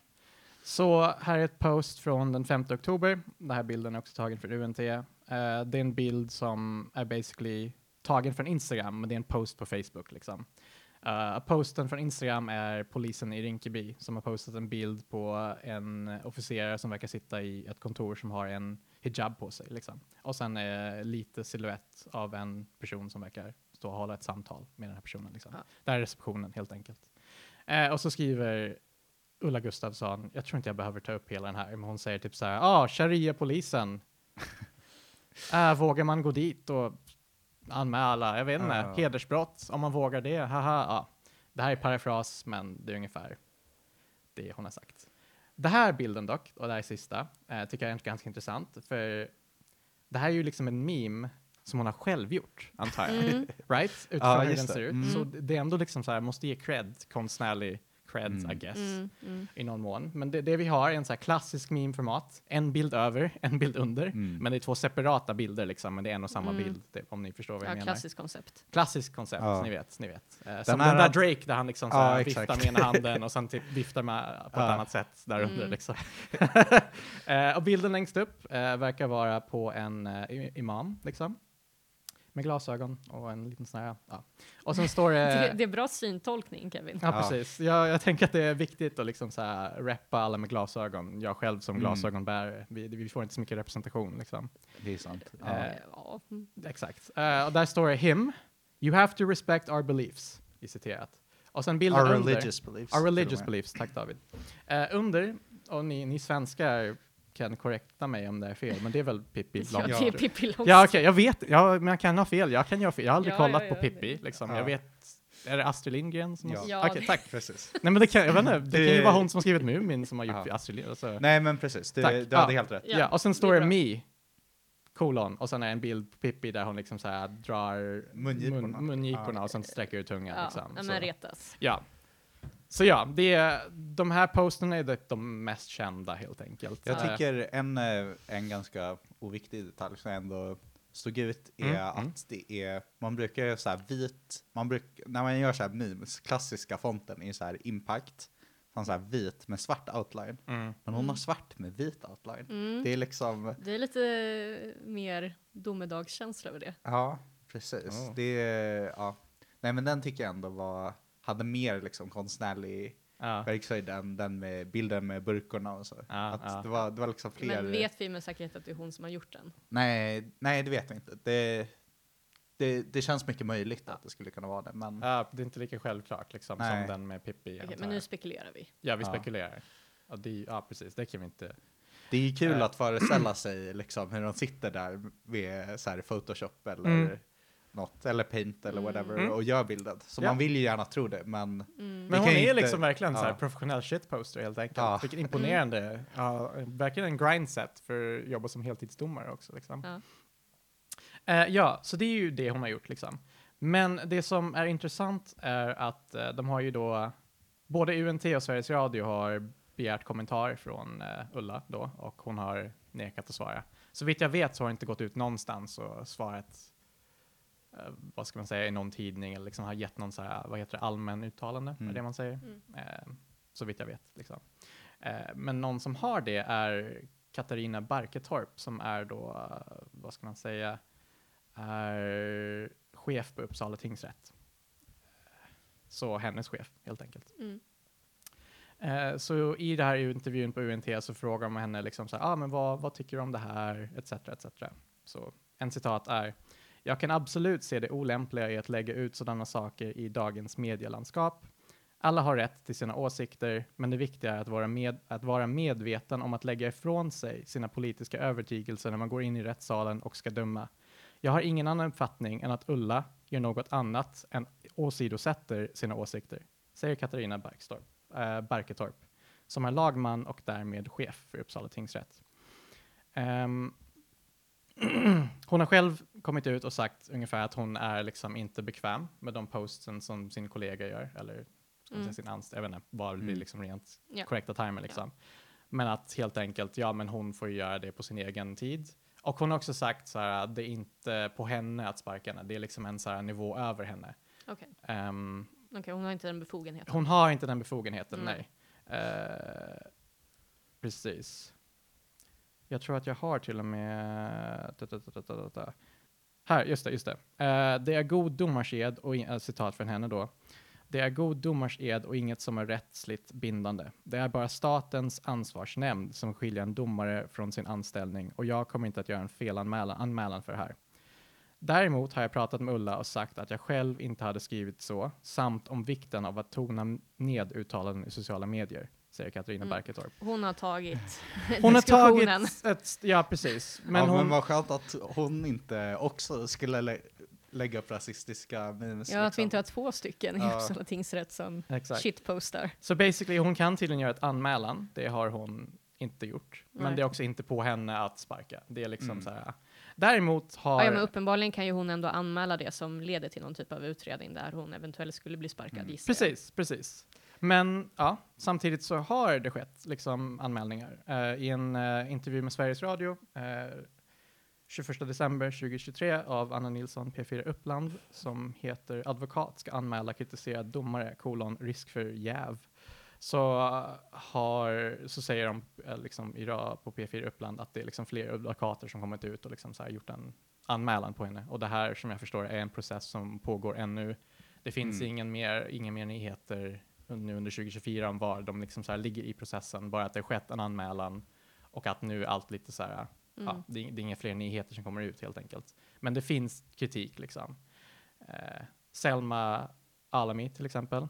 Så här är ett post från den 5 oktober. Den här bilden är också tagen från UNT. Eh, det är en bild som är basically tagen från Instagram, men det är en post på Facebook. Liksom. Eh, posten från Instagram är polisen i Rinkeby som har postat en bild på en officerare som verkar sitta i ett kontor som har en hijab på sig. Liksom. Och sen eh, lite silhuett av en person som verkar stå och hålla ett samtal med den här personen. Liksom. Ja. Där är receptionen helt enkelt. Eh, och så skriver Ulla Gustafsson, jag tror inte jag behöver ta upp hela den här, men hon säger typ så här, ah, sharia-polisen. äh, vågar man gå dit och anmäla, jag vet inte, Ja. hedersbrott, om man vågar det, haha. Ja. Det här är parafras, men det är ungefär det hon har sagt. Det här bilden dock, och det här är sista, eh, tycker jag är ganska intressant, för det här är ju liksom en meme som hon har själv gjort, antar jag. Mm. Right? Utifrån Ja, hur den det. ser ut. Mm. Så det det är ändå liksom så här, måste ge cred, konstnärlig cred, Mm. I guess, Mm, mm. i någon mån. Men det, det vi har är en så här klassisk meme-format. En bild över, en bild under. Mm. Men det är två separata bilder liksom, men det är en och samma Mm. bild, det, om ni förstår vad jag Ja, menar. klassiskt koncept. Klassiskt koncept, Ja. ni vet. Ni vet. Eh, som här den där Drake där han liksom så Ja, här exakt. viftar med ena handen och sen typ viftar med på ett Ja. annat sätt där under. Mm. Liksom. eh, och bilden längst upp eh, verkar vara på en i- imam, liksom. Med glasögon och en liten sån här, ja. Och sen står det... Det, det är bra syntolkning Kevin. Ja, Ja. precis. Jag, jag tänker att det är viktigt att liksom så här rappa alla med glasögon. Jag själv som Mm. glasögonbärare, vi, vi får inte så mycket representation. Liksom. Det är sant. Ja. Eh, Ja. mm. Exakt. Eh, och där står det him, you have to respect our beliefs, i citerat. Och sen bilden Our under, religious beliefs. our religious beliefs, tack David. Eh, under, och ni, ni svenskar kan korrekta mig om det är fel, men det är väl Pippi Ja, Långstrump? det är Pippi Långstrump. Ja, okej, jag vet, ja, men jag kan ha fel, jag kan göra fel. Jag har aldrig Ja, kollat ja, på ja, Pippi, liksom. Ja. Jag vet, är det Astrid Lindgren som Ja. har... Ja, det- tack. Precis. Nej men det kan, jag vet inte, det kan ju vara hon som har skrivit Mumin som har gjort Ja. Astrid Lindgren. Alltså. Nej men precis, du, Tack. du hade Ja. helt rätt. Ja. Ja, och sen står det me, kolon, och sen är en bild på Pippi där hon liksom så här drar Mungiporna. mun, mungiporna Ja. och sen sträcker ut tungan. Ja, liksom. Så. men retas. Ja. Så ja, det är, de här posterna är de- de mest kända helt enkelt. Jag Eh, tycker en, eh, en ganska oviktig detalj som ändå stod ut är Mm, att mm. det är, man brukar göra så här vit, man bruk, när man gör så här memes, klassiska fonten är så här impact, som så här vit med svart outline. mm. Men hon har svart med vit outline. Mm. Det är liksom, Det är lite mer domedagskänsla över det. ja, precis. Oh. Det är, ja. Nej men den tycker jag ändå var, hade mer liksom konstnärlig Ja. verkshöjd än den med bilden med burkorna och så. Ja, att ja. Det, var, det var liksom fler. Men vet vi med säkerhet att det är hon som har gjort den? Nej, nej det vet jag inte. Det, det, det känns mycket möjligt att det skulle kunna vara det, men Ja, det är inte lika självklart liksom, som den med Pippi. Antar men nu spekulerar vi. Ja, vi Ja. spekulerar. Ja, det, ja, precis. Det kan vi inte... det är kul Eh. att föreställa sig liksom hur de sitter där med så här Photoshop eller Mm. Något, eller Paint eller Mm. whatever Mm. och gör bilden. Så Ja. man vill ju gärna tro det, men Mm. Men hon är inte- liksom verkligen så här ja. professionell shitposter helt enkelt. Ja. Vilket imponerande. Ja, verkligen en grindset för att jobba som heltidsdomare också. Liksom. Ja. Eh, ja, så det är ju det hon har gjort liksom. Men det som är intressant är att eh, de har ju då, både UNT och Sveriges Radio har begärt kommentar från eh, Ulla då och hon har nekat att svara. Så vitt jag vet så har det inte gått ut någonstans och svarat, vad ska man säga, i någon tidning eller liksom har gett någon så här, vad heter det, allmän uttalande, är Mm. det man säger? Mm. Eh, så vitt jag vet. Liksom. Eh, men någon som har det är Katarina Barketorp som är då, eh, vad ska man säga, är chef på Uppsala tingsrätt. Så hennes chef, helt enkelt. Mm. Eh, så i det här intervjun på UNT så frågar man henne liksom så här, ah, men vad, vad tycker du om det här, etc. etc. Så en citat är, jag kan absolut se det olämpliga i att lägga ut sådana saker i dagens medielandskap. Alla har rätt till sina åsikter, men det viktiga är att vara, med, att vara medveten om att lägga ifrån sig sina politiska övertygelser när man går in i rättssalen och ska döma. Jag har ingen annan uppfattning än att Ulla gör något annat än åsidosätter sina åsikter, säger Katarina Barkstorp, äh, Barketorp, som är lagman och därmed chef för Uppsala tingsrätt. Um, hon har själv kommit ut och sagt ungefär att hon är liksom inte bekväm med de posten som sin kollega gör, eller Mm. säga sin anställd, jag vet inte vad blir Mm. liksom rent Ja. korrekta termer liksom. Men att helt enkelt, ja men hon får ju göra det på sin egen tid. Och hon har också sagt så här, att det är inte på henne att sparka henne, det är liksom en så här nivå över henne. Okej, Ehm, Okej, hon har inte den befogenheten. hon har inte den befogenheten, Mm. nej. Eh, precis. Jag tror att jag har till och med... Da, da, da, da, da, da. Här, just det, just det. Uh, det är god domarsed, och in- uh, eh, citat från henne då. Det är god domarsed och inget som är rättsligt bindande. Det är bara statens ansvarsnämnd som skiljer en domare från sin anställning och jag kommer inte att göra en felanmälan anmälan för det här. Däremot har jag pratat med Ulla och sagt att jag själv inte hade skrivit så, samt om vikten av att tona ned uttalanden i sociala medier, säger Katarina Mm. Barketorp. Hon har tagit Hon har tagit ett, ja precis, men men, ja, hon, men vad skönt att hon inte också skulle lä lägga upp rasistiska memes. Ja, att vi liksom. inte har två stycken i Ja. Uppsala tingsrätt som exakt. shitpostar. Så basically, hon kan tydligen göra ett anmälan, det har hon inte gjort. Men Nej. det är också inte på henne att sparka. Det är liksom Mm. så här. Däremot har... Ja, ja, men uppenbarligen kan ju hon ändå anmäla det som leder till någon typ av utredning där hon eventuellt skulle bli sparkad, Mm. Precis, precis. Men ja, samtidigt så har det skett liksom, anmälningar. Eh, I en eh, intervju med Sveriges Radio eh, 21 december 2023 av Anna Nilsson, P4 Uppland, som heter Advokat ska anmäla kritiserad domare, kolon, risk för jäv. Så, har, så säger de liksom, i, ra- på P4 Uppland att det är liksom fler advokater som kommit ut och liksom så gjort en anmälan på henne. Och det här, som jag förstår, är en process som pågår ännu. Det finns Mm. ingen mer, inga mer nyheter nu under 2024 om var de liksom så här ligger i processen, bara att det skett en anmälan och att nu allt lite så här, Mm. ja, det, är- det är inga fler nyheter som kommer ut helt enkelt. Men det finns kritik liksom. Eh, Selma Alami till exempel,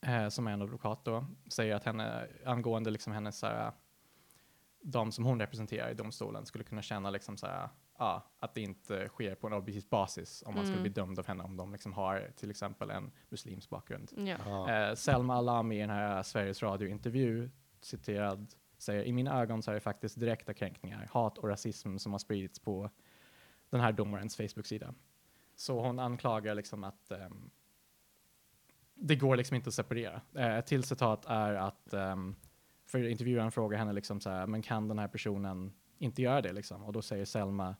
eh, som är en advokat då, säger att henne, angående liksom hennes så här, de som hon representerar i domstolen skulle kunna känna liksom så här, ja, att det inte sker på en objektiv basis om man skulle Mm. bli dömd av henne om de liksom har till exempel en muslimsk bakgrund. Ja. Ja. Eh, Selma Alami i den här Sveriges Radio-intervju citerad säger i mina ögon så är det faktiskt direkta kränkningar, hat och rasism som har spridits på den här domarens Facebook-sida. Så hon anklagar liksom att ehm, det går liksom inte att separera. Eh, ett till citat är att, um, för intervjuaren frågar henne liksom så här, men kan den här personen inte göra det liksom? Och då säger Selma,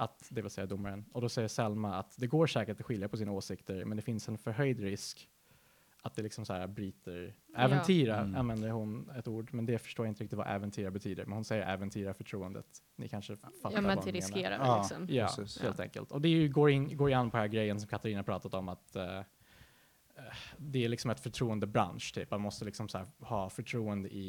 att, det vill säga domaren, och då säger Selma att det går säkert att skilja på sina åsikter, men det finns en förhöjd risk att det liksom så här bryter, äventyra Mm. använder hon ett ord, men det förstår jag inte riktigt vad äventyra betyder, men hon säger äventyra förtroendet. Ni kanske fattar Ja, vad men hon till menar. riskera Ja. liksom. Ja, Precis. helt enkelt. Och det är ju, går, in, går ju an på den här grejen som Katarina pratat om att eh, det är liksom ett förtroendebransch, typ. Man måste liksom så här ha förtroende i,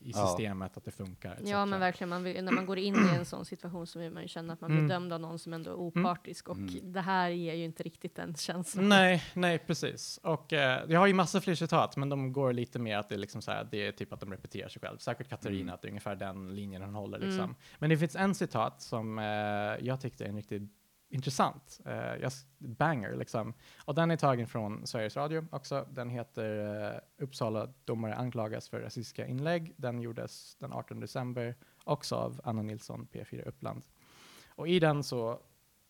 i Ja. systemet, att det funkar. etc. Ja men verkligen, man vill, när man går in i en sån situation så vill man ju känna att man blir Mm. dömd av någon som ändå är opartisk och Mm. det här ger ju inte riktigt den känslan. Nej, nej precis. Och eh, jag har ju massa fler citat, men de går lite mer att det är liksom så här, det är typ att de repeterar sig själv. Säkert Katarina, Mm. att det är ungefär den linjen hon håller liksom. Mm. Men det finns en citat som eh, jag tyckte är en riktigt intressant, s- banger liksom. Och den är tagen från Sveriges Radio också. Den heter eh, Uppsala domare anklagas för rasistiska inlägg. Den gjordes den 18 december, också av Anna Nilsson, P4 Uppland. Och i den så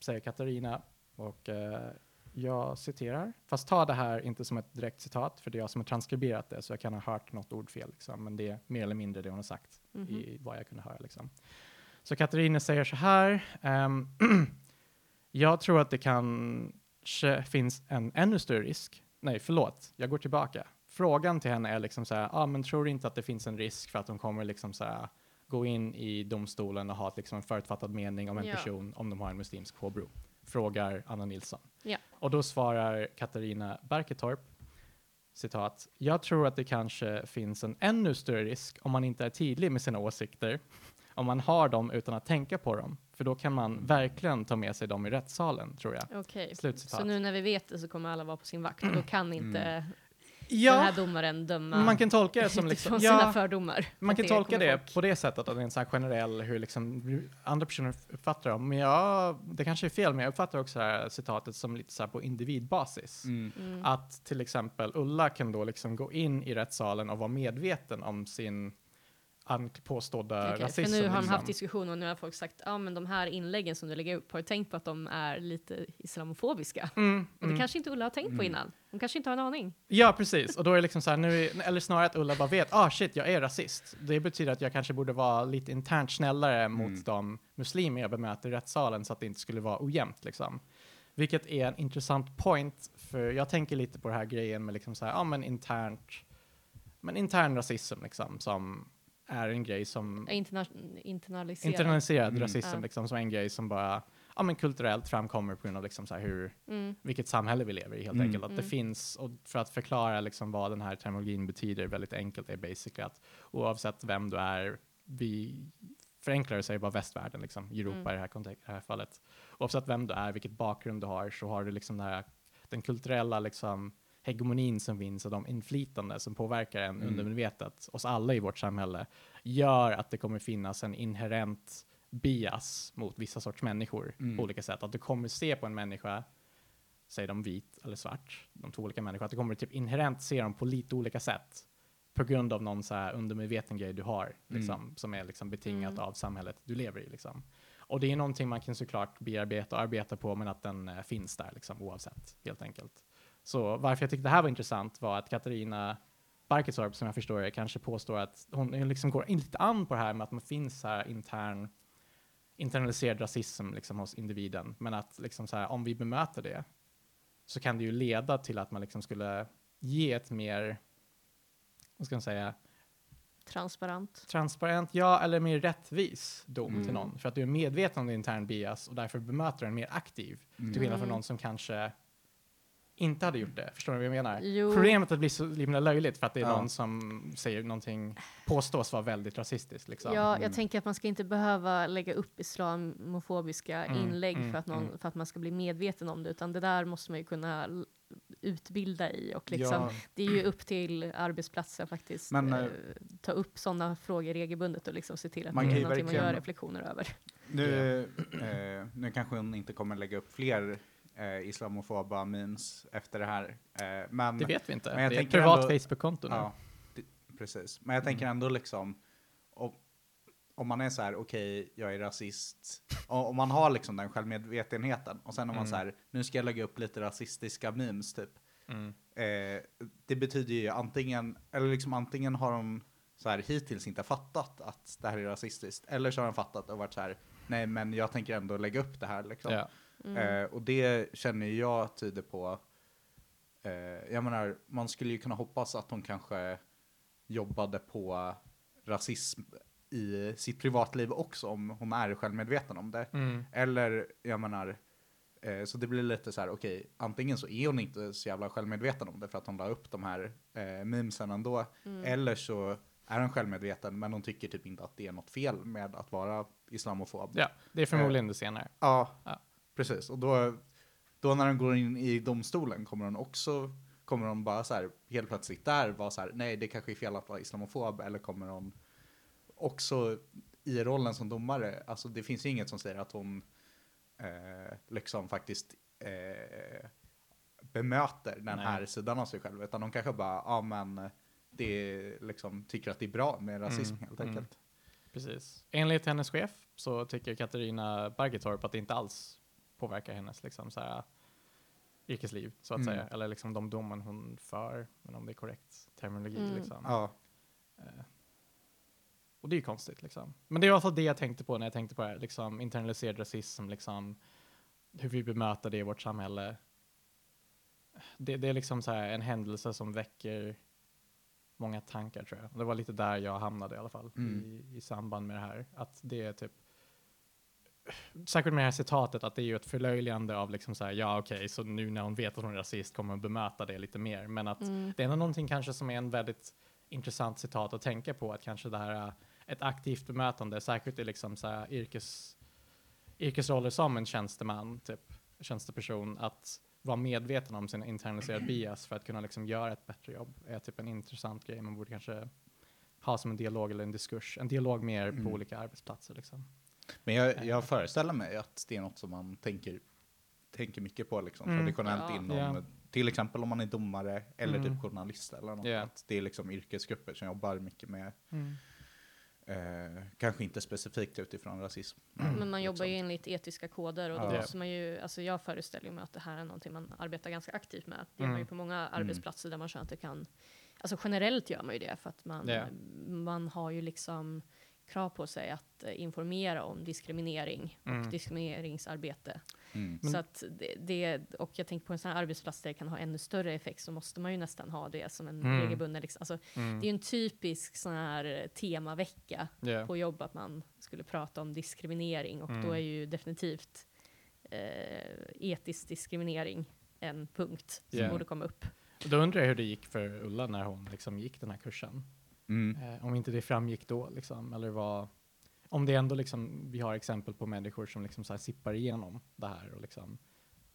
säger Katarina, och eh, jag citerar, fast ta det här inte som ett direkt citat, för det är jag som har transkriberat det, så jag kan ha hört något ord fel, liksom, men det är mer eller mindre det hon har sagt Mhm. i vad jag kunde höra. Liksom. Så Katarina säger så här, ehm, jag tror att det kanske finns en ännu större risk. Nej, förlåt, jag går tillbaka. Frågan till henne är liksom så här, ah, men tror du inte att det finns en risk för att de kommer liksom så här, gå in i domstolen och ha liksom, en förutfattad mening om en Ja. person om de har en muslimsk påbrå? Frågar Anna Nilsson. Ja. Och då svarar Katarina Berketorp, citat, jag tror att det kanske finns en ännu större risk om man inte är tydlig med sina åsikter, om man har dem utan att tänka på dem, för då kan man verkligen ta med sig dem i rättssalen, tror jag. Okej, Slutcitat. så nu när vi vet det så kommer alla vara på sin vakt och då kan inte Mm. Den Ja, här domaren döma man kan tolka det som liksom, sina ja, fördomar. man kan tolka det folk- på det sättet att det är en sån här generell hur liksom andra personer uppfattar dem. Men ja, det kanske är fel, men jag uppfattar också det här citatet som lite så här på individbasis. Mm. Mm. Att till exempel Ulla kan då liksom gå in i rättssalen och vara medveten om sin påstådda Okej, rasism. för nu har de liksom. haft diskussioner och nu har folk sagt ja men de här inläggen som du lägger upp, har du tänkt på att de är lite islamofobiska? Mm, Och det mm. kanske inte Ulla har tänkt på Mm. innan. Hon kanske inte har en aning. Ja, precis. Och då är det liksom så här, nu, är- eller snarare att Ulla bara vet, ah shit, jag är rasist. Det betyder att jag kanske borde vara lite internt snällare mot Mm. de muslimer jag bemöter i rättssalen så att det inte skulle vara ojämnt liksom. Vilket är en intressant point, för jag tänker lite på den här grejen med liksom så här, ja men internt, men intern rasism liksom, som är en grej som Interna internaliserad. internaliserad Mm. rasism Ja. liksom, som en grej som bara, ja men kulturellt framkommer på grund av liksom så här hur mm. vilket samhälle vi lever i helt Mm. enkelt. Att det Mm. finns, och för att förklara liksom vad den här terminologin betyder väldigt enkelt är basically att oavsett vem du är, vi förenklar det säger bara västvärlden, liksom, Europa Mm. i det här, det här fallet. Oavsett vem du är, vilket bakgrund du har, så har du liksom den, här, den kulturella liksom, hegemonin som finns och de inflytande som påverkar en Mm. undermedvetet, oss alla i vårt samhälle, gör att det kommer finnas en inherent bias mot vissa sorts människor Mm. på olika sätt. Att du kommer se på en människa, säg de vit eller svart, de två olika människor, att du kommer typ inherent se dem på lite olika sätt på grund av någon så här undermedveten grej du har, liksom, som är liksom betingat Mm. av samhället du lever i. Liksom. Och det är någonting man kan såklart bearbeta och arbeta på, men att den eh, finns där liksom, oavsett, helt enkelt. Så varför jag tyckte det här var intressant var att Katarina Barketorp, som jag förstår det, kanske påstår att hon liksom går lite an på det här med att man finns här intern internaliserad rasism liksom hos individen, men att liksom så här, om vi bemöter det så kan det ju leda till att man liksom skulle ge ett mer, vad ska man säga, Transparent. transparent, ja, eller mer rättvis dom till Mm. någon. För att du är medveten om din intern bias och därför bemöter den mer aktiv. Mm. Till skillnad från Mm. någon som kanske inte hade gjort det. Förstår du vad jag menar? Jo. Problemet är att det blir så himla löjligt för att det är Ja. någon som säger någonting, påstås vara väldigt rasistiskt. Liksom. Ja, Mm. jag tänker att man ska inte behöva lägga upp islamofobiska Mm, inlägg mm, för, att någon, mm. för att man ska bli medveten om det, utan det där måste man ju kunna utbilda i och liksom, Ja. det är ju upp till arbetsplatsen faktiskt Men, eh, eh, ta upp sådana frågor regelbundet och liksom se till att Man det är någonting man gör reflektioner över. Nu, eh, nu kanske hon inte kommer lägga upp fler eh, islamofoba memes efter det här. Eh, men, Det vet vi inte. Men jag det är ett privat Facebook-konto nu. Ja, det, precis. Men jag tänker ändå liksom, om, om man är så här, okej, jag är rasist, och om man har liksom den självmedvetenheten, och sen om man Mm. så här, nu ska jag lägga upp lite rasistiska memes typ, Mm. eh, det betyder ju antingen, eller liksom antingen har de så här hittills inte fattat att det här är rasistiskt, eller så har de fattat och varit så här, nej men jag tänker ändå lägga upp det här liksom. Ja. Mm. Eh, och det känner jag tyder på, eh, jag menar, man skulle ju kunna hoppas att hon kanske jobbade på rasism i sitt privatliv också, om hon är självmedveten om det. Mm. Eller, jag menar, eh, så det blir lite så här, okej, antingen så är hon inte så jävla självmedveten om det för att hon la upp de här eh, memesen ändå, Mm. eller så är hon självmedveten men hon tycker typ inte att det är något fel med att vara islamofob. ja, det är förmodligen det senare. Ja, Ja. Precis. Och då, då när den går in i domstolen kommer hon också, kommer hon bara så här helt plötsligt där vara så här, nej det kanske är fel att vara islamofob, eller kommer hon också i rollen som domare, alltså det finns ju inget som säger att hon eh, liksom faktiskt eh, bemöter den Nej. här sidan av sig själv, utan hon kanske bara, ja men det är liksom, tycker att det är bra med rasism Mm, helt mm. enkelt. Precis. Enligt hennes chef så tycker Katarina Bargetorp att det inte alls påverkar hennes liksom, så här, yrkesliv, så att Mm. säga. Eller liksom de domen hon för, men om det är korrekt terminologi. Mm. Liksom. Ja, Eh, och det är ju konstigt liksom. Men det är i alla fall det jag tänkte på när jag tänkte på det här, liksom internaliserad rasism, liksom hur vi bemöter det i vårt samhälle. Det, det är liksom så här en händelse som väcker många tankar tror jag. Det var lite där jag hamnade i alla fall Mm. i, i samband med det här. Att det är typ Särskilt med det här citatet, att det är ju ett förlöjligande av liksom så här, ja okej, så nu när hon vet att hon är rasist kommer hon bemöta det lite mer. Men att Mm. det är ändå någonting kanske som är en väldigt intressant citat att tänka på, att kanske det här äh, ett aktivt bemötande, särskilt i liksom så här yrkes, yrkesroller som en tjänsteman, typ tjänsteperson, att vara medveten om sin internaliserade bias för att kunna liksom göra ett bättre jobb är typ en intressant grej man borde kanske ha som en dialog eller en diskurs, en dialog mer Mm. på olika arbetsplatser liksom. Men jag, jag föreställer mig att det är något som man tänker, tänker mycket på liksom, Mm. traditionellt Ja. inom, Ja. till exempel om man är domare eller Mm. typ journalist eller något. Att det är liksom yrkesgrupper som jobbar mycket med, eh, kanske inte specifikt utifrån rasism. Men man jobbar ju enligt etiska koder och då Ja. måste man ju, alltså jag föreställer mig att det här är någonting man arbetar ganska aktivt med. Det gör man ju Mm. på många arbetsplatser där man känner att det kan, alltså generellt gör man ju det för att man, Ja. man har ju liksom krav på sig att eh, informera om diskriminering och Mm. diskrimineringsarbete. Mm. Så att det, det, och jag tänker på en sån här arbetsplats där det kan ha ännu större effekt så måste man ju nästan ha det som en Mm. regelbunden, liksom, alltså, Mm. det är ju en typisk sån här eh, temavecka Ja. på jobb att man skulle prata om diskriminering och Mm. då är ju definitivt eh, etisk diskriminering en punkt som Ja. borde komma upp. Då undrar jag hur det gick för Ulla när hon liksom gick den här kursen. Mm. Eh, om inte det framgick då, liksom, eller vad, om det ändå liksom, vi har exempel på människor som liksom så här sippar igenom det här och liksom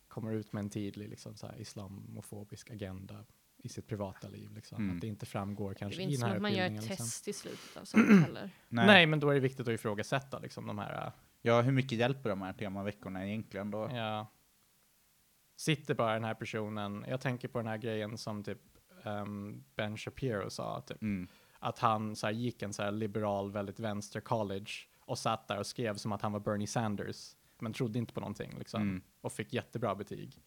kommer ut med en tydlig liksom så här islamofobisk agenda i sitt privata liv. Liksom. Mm. Att det inte framgår Det är kanske väl i inte den som här att man gör utbildningen. ett Liksom. test i slutet av sånt heller. Nej. men då är det viktigt att ifrågasätta liksom, de här, Ja, hur mycket hjälper de här temaveckorna egentligen då? ja, sitter bara den här personen, jag tänker på den här grejen som typ ehm, Ben Shapiro sa, typ, Mm. Att han så här, gick en så här liberal, väldigt vänster college och satt där och skrev som att han var Bernie Sanders, men trodde inte på någonting liksom, Mm. och fick jättebra betyg.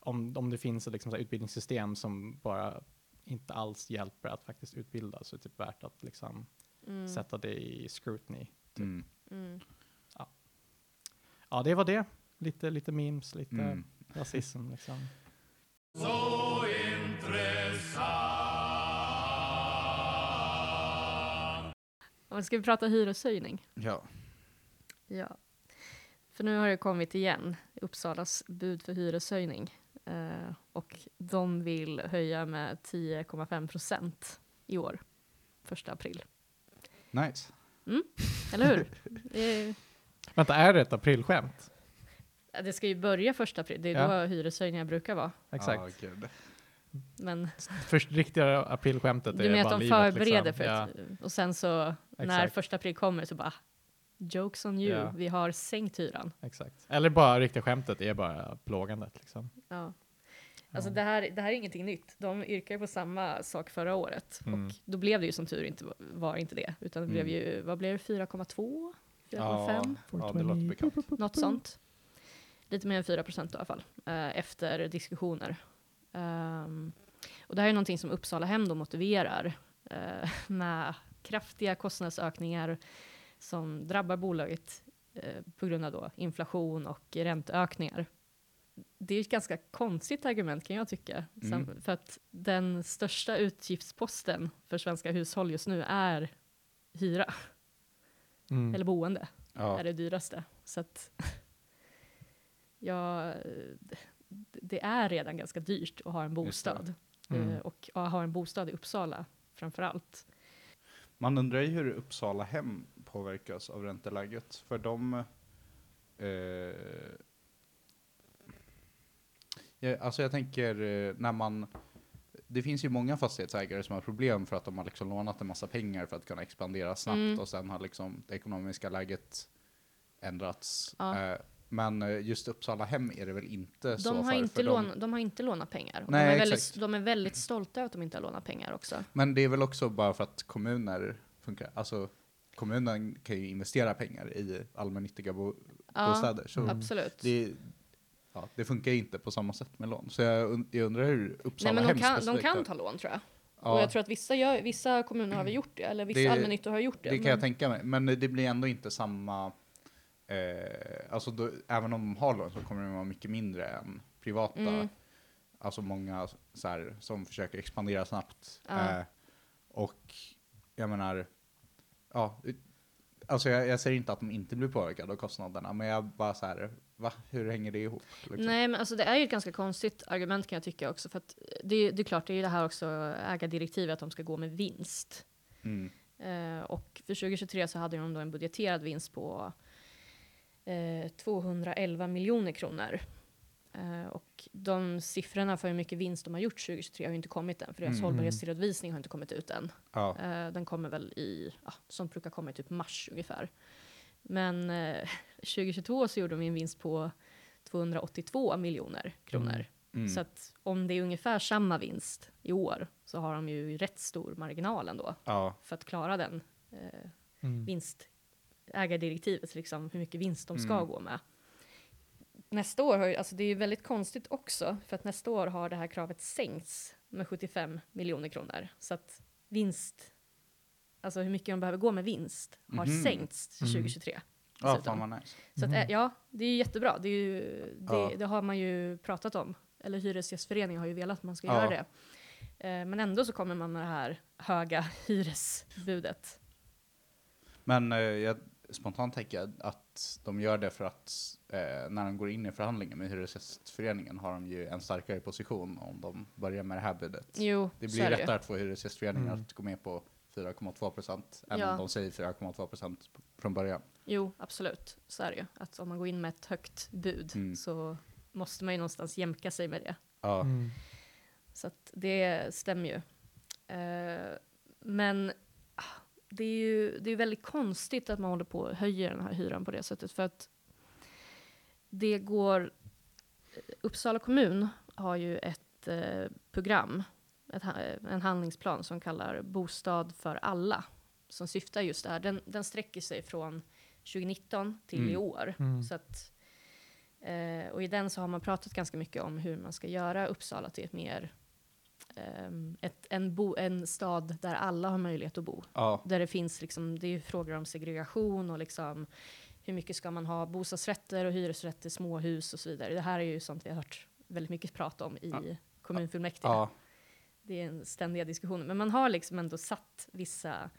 Om, om det finns ett liksom, så här, utbildningssystem som bara inte alls hjälper att faktiskt utbilda så är det typ värt att liksom, Mm. sätta det i scrutiny. Mm. Mm. Ja, det var det. Lite, lite memes, lite Mm. rasism liksom. Så Och ska vi prata hyreshöjning? Ja. Ja. För nu har det kommit igen, Uppsalas bud för hyreshöjning. Eh, och de vill höja med 10,5 procent i år, första april. Nice. Eller hur? det, är, Vänta, är det ett aprilskämt? det ska ju börja första april, det är Ja. då hyreshöjningar brukar vara. Exakt. Gud. Men Först riktiga aprilskämtet du menar att de livet, förbereder liksom. för ja, ett, och sen så när Exakt. första april kommer så bara Jokes on you, Ja. vi har sänkt hyran. exakt. Eller bara riktiga skämtet är bara plågandet liksom. Ja. Alltså det, här, det här är ingenting nytt. De yrkade på samma sak förra året Mm. och då blev det ju som tur inte var inte det, utan det blev Mm. ju, vad blev det, 4,2? Ja, 4,5? ja, det låter bekant. Något sånt. Lite mer än 4 procent i alla fall, eh, efter diskussioner. Ehm, och det här är någonting som Uppsala Hem då motiverar eh, med kraftiga kostnadsökningar som drabbar bolaget eh, på grund av då inflation och ränteökningar. Det är ett ganska konstigt argument kan jag tycka. Mm. Sam- För att den största utgiftsposten för svenska hushåll just nu är hyra, Mm. eller boende Ja. är det dyraste. Så att ja, det- är redan ganska dyrt att ha en bostad. Mm. Eh, Och att ha en bostad i Uppsala framför allt. Man undrar ju hur Uppsala hem påverkas av ränteläget. För de... Eh, ja, alltså jag tänker eh, när man... Det finns ju många fastighetsägare som har problem för att de har liksom lånat en massa pengar för att kunna expandera snabbt Mm. och sen har liksom det ekonomiska läget ändrats. Ja. Eh, men eh, just Uppsala hem är det väl inte så De har, för, inte för de, lån, de har inte lånat pengar. Nej, de, är väldigt, de är väldigt stolta över att de inte har lånat pengar också. Men det är väl också bara för att kommuner funkar. Alltså kommunen kan ju investera pengar i allmännyttiga bo- Ja, bostäder. Så absolut. det, ja, det funkar ju inte på samma sätt med lån. Så jag, jag undrar hur Uppsala Nej, men de kan, de kan ta lån tror jag. ja, Och jag tror att vissa, gör, vissa kommuner har väl gjort det, eller vissa Det- allmännyttor har gjort det. det kan men- jag tänka mig. Men det blir ändå inte samma... Eh, alltså då, även om de har lån så kommer de vara mycket mindre än privata. Mm. Alltså många så här, som försöker expandera snabbt. Ja. Eh, och jag menar, ja, alltså jag, jag säger inte att de inte blir påverkade av kostnaderna, men jag bara så här, va, hur hänger det ihop? liksom? Nej, men alltså det är ju ett ganska konstigt argument kan jag tycka också. För att det, det är klart, det är ju det här också ägardirektivet att de ska gå med vinst. Mm. Eh, och för 2023 så hade de då en budgeterad vinst på eh, 211 miljoner kronor. Eh, och de siffrorna för hur mycket vinst de har gjort 2023 har ju inte kommit än, för deras Mm. hållbarhetsredovisning har inte kommit ut än. Ja, Eh, den kommer väl i, ja, som brukar komma i typ mars ungefär. Men eh, 2022 så gjorde de en vinst på 282 miljoner kronor. mm. Så att om det är ungefär samma vinst i år så har de ju rätt stor marginal ändå ja, för att klara den eh, Mm. Vinstägardirektivet, liksom hur mycket vinst de ska Mm. gå med. Nästa år, har alltså det är ju väldigt konstigt också, för att nästa år har det här kravet sänkts med 75 miljoner kronor. Så att vinst, alltså hur mycket de behöver gå med vinst, har Mhm. sänkts till Mm. 2023. ja dessutom. fan vad nice. Så att, Mhm. eh, ja, det är ju jättebra. Det, är ju, det, Ja. det har man ju pratat om. Eller Hyresgästföreningen har ju velat att man ska Ja. göra det. Eh, men ändå så kommer man med det här höga hyresbudet. Men eh, jag spontant tänker jag att de gör det för att eh, när de går in i förhandlingen med Hyresgästföreningen har de ju en starkare position om de börjar med det här budet. Jo, Det blir är det ju. lättare att få Hyresgästföreningen Mm. att gå med på 4,2 procent än Ja. om de säger 4,2 procent från början. Jo, absolut. Så är det ju. Att om man går in med ett högt bud Mm. så måste man ju någonstans jämka sig med det. Ja, Mm. Så att det stämmer ju. Eh, men det är ju det är väldigt konstigt att man håller på och höjer den här hyran på det sättet. För att det går... Uppsala kommun har ju ett eh, program, ett, en handlingsplan som kallar Bostad för alla. Som syftar just det här. Den, den sträcker sig från 2019 till Mm. i år. Mm. Så att, eh, och i den så har man pratat ganska mycket om hur man ska göra Uppsala till ett mer ett, en, bo, en stad där alla har möjlighet att bo. ja, Där det finns liksom, det är ju frågor om segregation och liksom hur mycket ska man ha bostadsrätter och hyresrätter, småhus och så vidare. Det här är ju sånt vi har hört väldigt mycket prat om i Ja. kommunfullmäktige. ja, Det är en ständiga diskussioner. Men man har liksom ändå satt vissa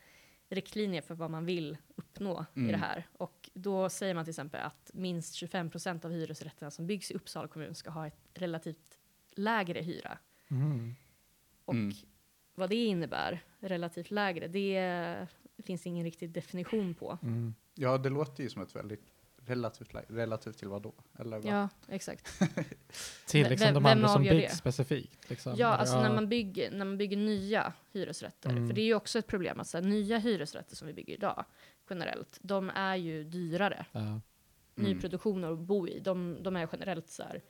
riktlinjer för vad man vill uppnå i Mm. det här. Och då säger man till exempel att minst 25 procent av hyresrätterna som byggs i Uppsala kommun ska ha ett relativt lägre hyra. Mm. Och Mm. vad det innebär, relativt lägre, det finns ingen riktig definition på. Mm. ja, det låter ju som ett väldigt relativt, lä- relativt till vad då? Eller vad? Ja, exakt. Till Vem- liksom de andra som byggs det? specifikt. Liksom. Ja, alltså när man, bygger, när man bygger nya hyresrätter. Mm. För det är ju också ett problem att så här, nya hyresrätter som vi bygger idag, generellt, de är ju dyrare. Ja. Mm. Nyproduktioner att bo i, de, de är generellt så här,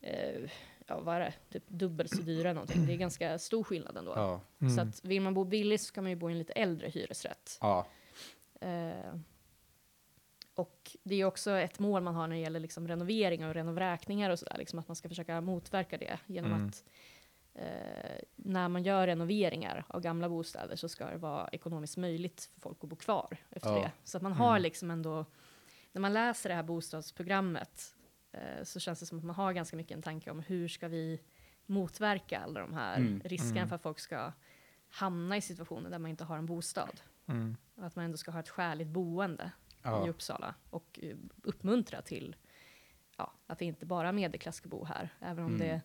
eh, ja vad är det, typ dubbelt så dyra någonting. Det är ganska stor skillnad ändå. Ja, Mm. Så att vill man bo billigt så ska man ju bo i en lite äldre hyresrätt. ja, Eh, och det är också ett mål man har när det gäller liksom renoveringar och renovräkningar och sådär, liksom att man ska försöka motverka det genom Mm. att eh, när man gör renoveringar av gamla bostäder så ska det vara ekonomiskt möjligt för folk att bo kvar efter Ja. det. Så att man har Mm. liksom ändå, när man läser det här bostadsprogrammet så känns det som att man har ganska mycket en tanke om hur ska vi motverka alla de här Mm. riskerna Mm. för att folk ska hamna i situationer där man inte har en bostad. Mm. Och att man ändå ska ha ett skäligt boende i Ja. Uppsala och eh, uppmuntra till ja, att det inte bara är medelklass ska bo här, även om Mm. det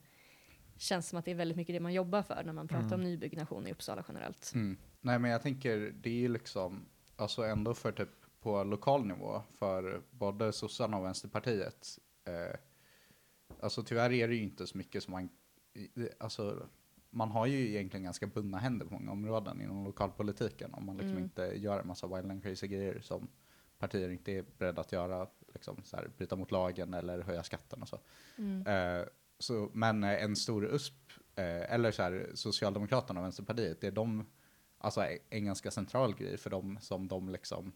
känns som att det är väldigt mycket det man jobbar för när man pratar Mm. om nybyggnation i Uppsala generellt. Mm. Nej men jag tänker, det är ju liksom, alltså ändå för typ på lokal nivå, för både sossarna och vänsterpartiet. Eh, alltså tyvärr är det ju inte så mycket som man, alltså man har ju egentligen ganska bundna händer på många områden inom lokalpolitiken om man liksom Mm. inte gör en massa wild and crazy grejer som partier inte är beredda att göra, liksom så här, bryta mot lagen eller höja skatten och så. Mm. Eh, så, men eh, en stor USP, eh, eller så här, Socialdemokraterna och Vänsterpartiet, det är de, alltså en ganska central grej för dem som de liksom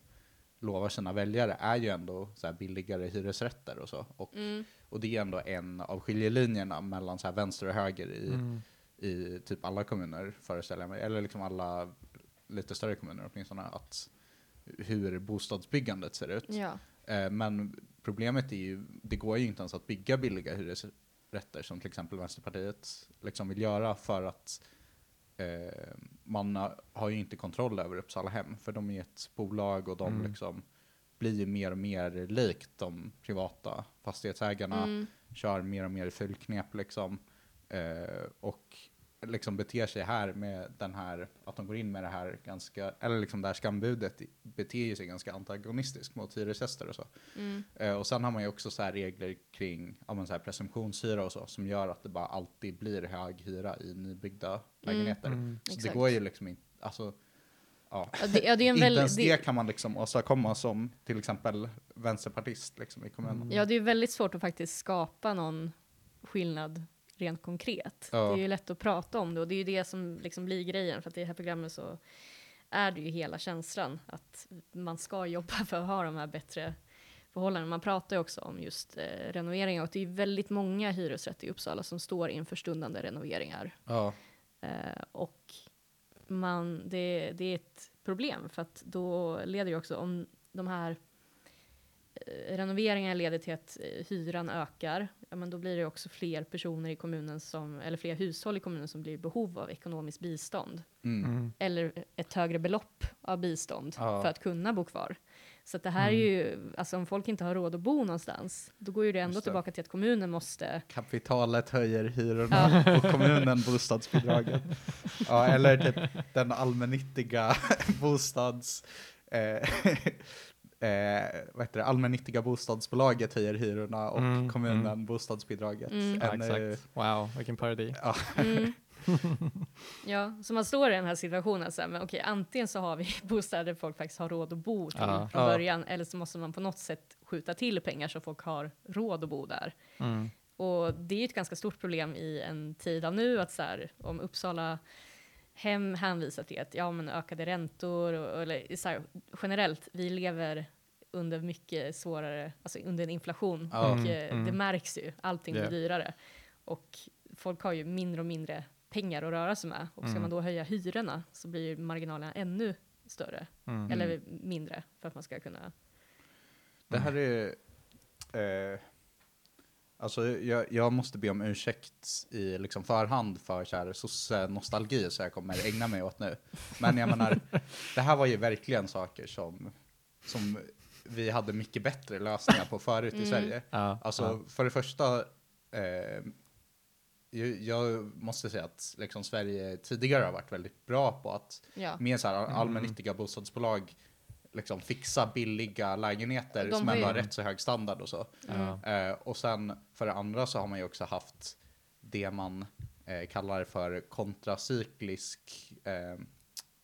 lovar sina väljare är ju ändå så här billigare hyresrätter och så. Och, Mm. och det är ändå en av skiljelinjerna mellan så här vänster och höger i, Mm. i typ alla kommuner, föreställer jag mig. Eller liksom alla lite större kommuner åtminstone. Att hur bostadsbyggandet ser ut. Ja. Eh, Men problemet är ju, det går ju inte ens att bygga billiga hyresrätter som till exempel Vänsterpartiet liksom vill göra för att eh, man har- ju inte kontroll över Uppsala hem för de är ett bolag och de Mm. liksom blir mer och mer likt de privata fastighetsägarna Mm. kör mer och mer fullknep liksom. Eh, och liksom beter sig här med den här, att de går in med det här ganska, eller liksom det här skambudet beter sig ganska antagonistiskt mot hyresgäster och så. Mm. Eh, och sen har man ju också så här regler kring ja, men så här presumtionshyra och så, som gör att det bara alltid blir hög hyra i nybyggda lägenheter. Mm. Så Exakt. det går ju liksom inte, alltså, ja. Ja, det, ja, det är en Inte väldigt, ens det, det kan man liksom åstadkomma som till exempel vänsterpartist liksom i kommunen. Mm. ja, det är väldigt svårt att faktiskt skapa någon skillnad rent konkret. Ja. Det är ju lätt att prata om det och det är ju det som liksom blir grejen för att i det här programmet så är det ju hela känslan att man ska jobba för att ha de här bättre förhållandena. Man pratar ju också om just eh, renoveringar och det är väldigt många hyresrätter i Uppsala som står inför stundande renoveringar. Ja. Eh, och man, det, det är ett problem för att då leder det också om de här renoveringarna leder till att eh, hyran ökar, ja, men då blir det också fler personer i kommunen som, eller fler hushåll i kommunen som blir i behov av ekonomiskt bistånd. Mm. Mm. Eller ett högre belopp av bistånd Ja. för att kunna bo kvar. Så att det här är ju, alltså om folk inte har råd att bo någonstans, då går ju det ändå det. tillbaka till att kommunen måste Kapitalet höjer hyrorna och kommunen bostadsbidraget. Ja, eller typ den allmännyttiga bostads... Eh, eh, vad heter det? Allmännyttiga bostadsbolaget höjer hyrorna och Mm, kommunen mm. bostadsbidraget. Mm. Ja, eh, exakt. Wow, vilken parodi. Mm. ja, så man står i den här situationen, så här, men okej, antingen så har vi bostäder där folk faktiskt har råd att bo till Ja. från Ja. början, eller så måste man på något sätt skjuta till pengar så folk har råd att bo där. Mm. Och det är ju ett ganska stort problem i en tid av nu, att så här, om Uppsala hem hänvisar till att ja, men ökade räntor, och, eller så här, generellt, vi lever under mycket svårare, alltså under en inflation. Ja. Och Mm, eh, mm. det märks ju, allting Ja. blir dyrare. Och folk har ju mindre och mindre pengar att röra sig med. Och ska Mm. man då höja hyrorna så blir ju marginalerna ännu större, Mm. eller mindre, för att man ska kunna... Det här är... Eh, alltså jag, jag måste be om ursäkt i liksom förhand för så här sosse-nostalgi så jag kommer ägna mig åt nu. Men jag menar, det här var ju verkligen saker som, som vi hade mycket bättre lösningar på förut i Mm. Sverige. Ja, Alltså ja. för det första, eh, jag, jag måste säga att liksom Sverige tidigare har varit väldigt bra på att Ja. med så här Mm. allmännyttiga bostadsbolag liksom fixa billiga lägenheter De som ändå har rätt så hög standard och så. Ja. Eh, och sen för det andra så har man ju också haft det man eh, kallar för kontracyklisk, eh,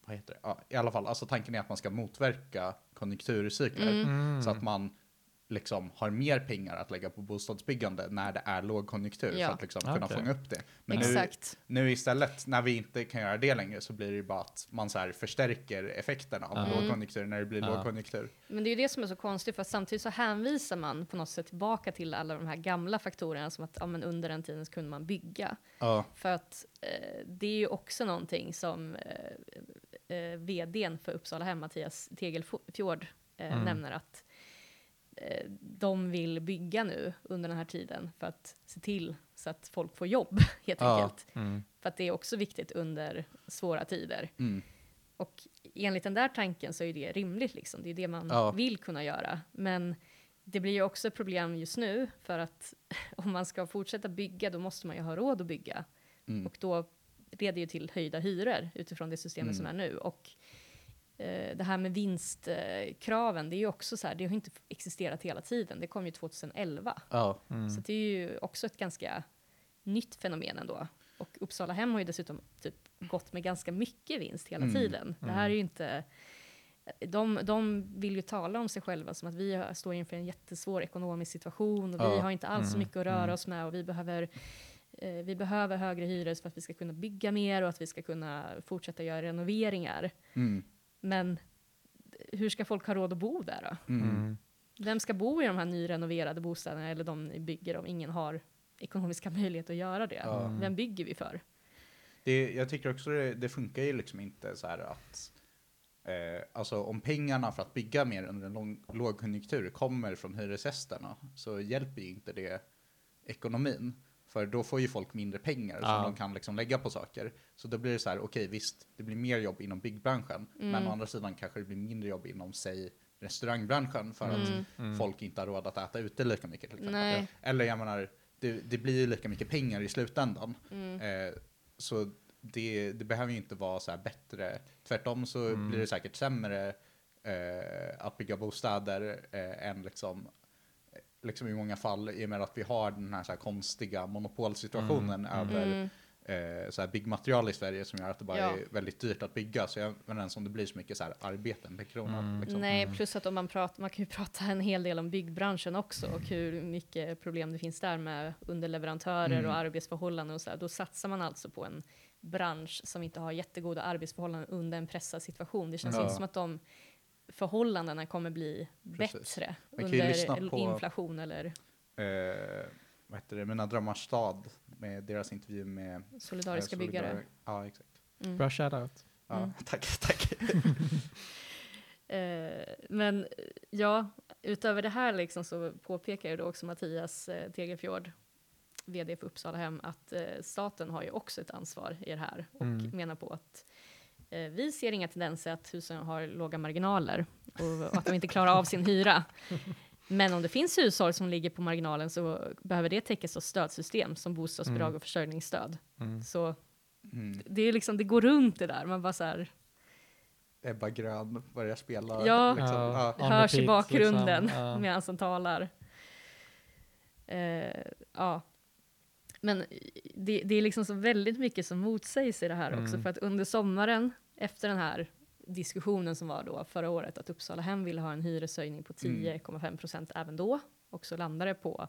vad heter det? Ja, I alla fall, alltså tanken är att man ska motverka konjunkturcykler. Mm. Mm. Så att man liksom har mer pengar att lägga på bostadsbyggande när det är lågkonjunktur Ja. för att liksom kunna Okej. fånga upp det. Men nu, Exakt. nu istället, när vi inte kan göra det längre, så blir det ju bara att man så här förstärker effekterna av Ja. lågkonjunktur när det blir Ja. lågkonjunktur. Men det är ju det som är så konstigt, för att samtidigt så hänvisar man på något sätt tillbaka till alla de här gamla faktorerna, som att ja, men under den tiden så kunde man bygga. Ja. För att eh, det är ju också någonting som eh, eh, vdn för Uppsala Hem, Mattias Tegelfjord, eh, Mm. nämner att eh, de vill bygga nu under den här tiden för att se till så att folk får jobb, helt Ja. enkelt. Mm. För att det är också viktigt under svåra tider. Mm. Och enligt den där tanken så är det rimligt, liksom. det är det man Ja. vill kunna göra. Men det blir ju också ett problem just nu, för att om man ska fortsätta bygga, då måste man ju ha råd att bygga. Mm. Och då leder ju till höjda hyror utifrån det systemet Mm. som är nu. Och eh, det här med vinstkraven, det är ju också så här, det har inte existerat hela tiden. Det kom ju 2011. Ja. Mm. Så det är ju också ett ganska nytt fenomen ändå. Och Uppsala Hem har ju dessutom typ gått med ganska mycket vinst hela Mm. tiden. Det här är ju inte... De, de vill ju tala om sig själva som att vi står inför en jättesvår ekonomisk situation och vi Ja. har inte alls så Mm. mycket att röra Mm. oss med och vi behöver, eh, vi behöver högre hyror för att vi ska kunna bygga mer och att vi ska kunna fortsätta göra renoveringar. Mm. Men hur ska folk ha råd att bo där då? Mm. Mm. Vem ska bo i de här nyrenoverade bostäderna eller de ni bygger om ingen har ekonomiska möjligheter att göra det? Mm. Vem bygger vi för? Det, jag tycker också det, det funkar ju liksom inte så här att eh, alltså om pengarna för att bygga mer under en lång, lågkonjunktur kommer från hyresgästerna så hjälper ju inte det ekonomin. För då får ju folk mindre pengar Ja. som de kan liksom lägga på saker. Så då blir det så här, okej visst, det blir mer jobb inom byggbranschen, men Mm. å andra sidan kanske det blir mindre jobb inom, säg, restaurangbranschen för att Mm. Mm. folk inte har råd att äta ute lika mycket till exempel. Nej. Eller jag menar, det, det blir ju lika mycket pengar i slutändan. Mm. Eh, så det, det behöver ju inte vara så här bättre. Tvärtom så Mm. blir det säkert sämre eh, att bygga bostäder eh, än liksom, liksom i många fall i och med att vi har den här, så här konstiga monopolsituationen Mm. över Mm. eh, så här byggmaterial i Sverige som gör att det bara Ja. är väldigt dyrt att bygga. Så jag vet inte om det blir så mycket så här arbeten per krona. Mm. Liksom. Nej, plus att om man, pratar, man kan ju prata en hel del om byggbranschen också och hur mycket problem det finns där med underleverantörer Mm. och arbetsförhållanden och så här. Då satsar man alltså på en bransch som inte har jättegoda arbetsförhållanden under en pressad situation. Det känns Ja. inte som att de förhållandena kommer bli Precis. bättre under på- inflation eller Eh, vad heter det? Mina drömmars stad med deras intervju med solidariska eh, byggare. Ja, exakt. Mm. Bra shoutout. Ja, Mm. Tack, tack. Eh, men ja, utöver det här liksom så påpekar ju då också Mattias eh, Tegelfjord, vd för Uppsala Hem, att eh, staten har ju också ett ansvar i det här och Mm. menar på att eh, vi ser inga tendenser att husen har låga marginaler och, och att de inte klarar av sin hyra. Men om det finns hushåll som ligger på marginalen så behöver det täckas av stödsystem som bostadsbidrag Mm. och försörjningsstöd. Mm. Så Mm. det är liksom, det går runt det där. Man bara så här, Ebba Grön börjar spela. Ja. Liksom. Ja. Hörs i repeat, bakgrunden liksom. Ja. medan han talar. Eh, ja. Men det, det är liksom så väldigt mycket som motsägs i det här också. Mm. För att under sommaren, efter den här diskussionen som var då förra året, att Uppsala Hem ville ha en hyreshöjning på Mm. 10,5 procent även då, och så landade det på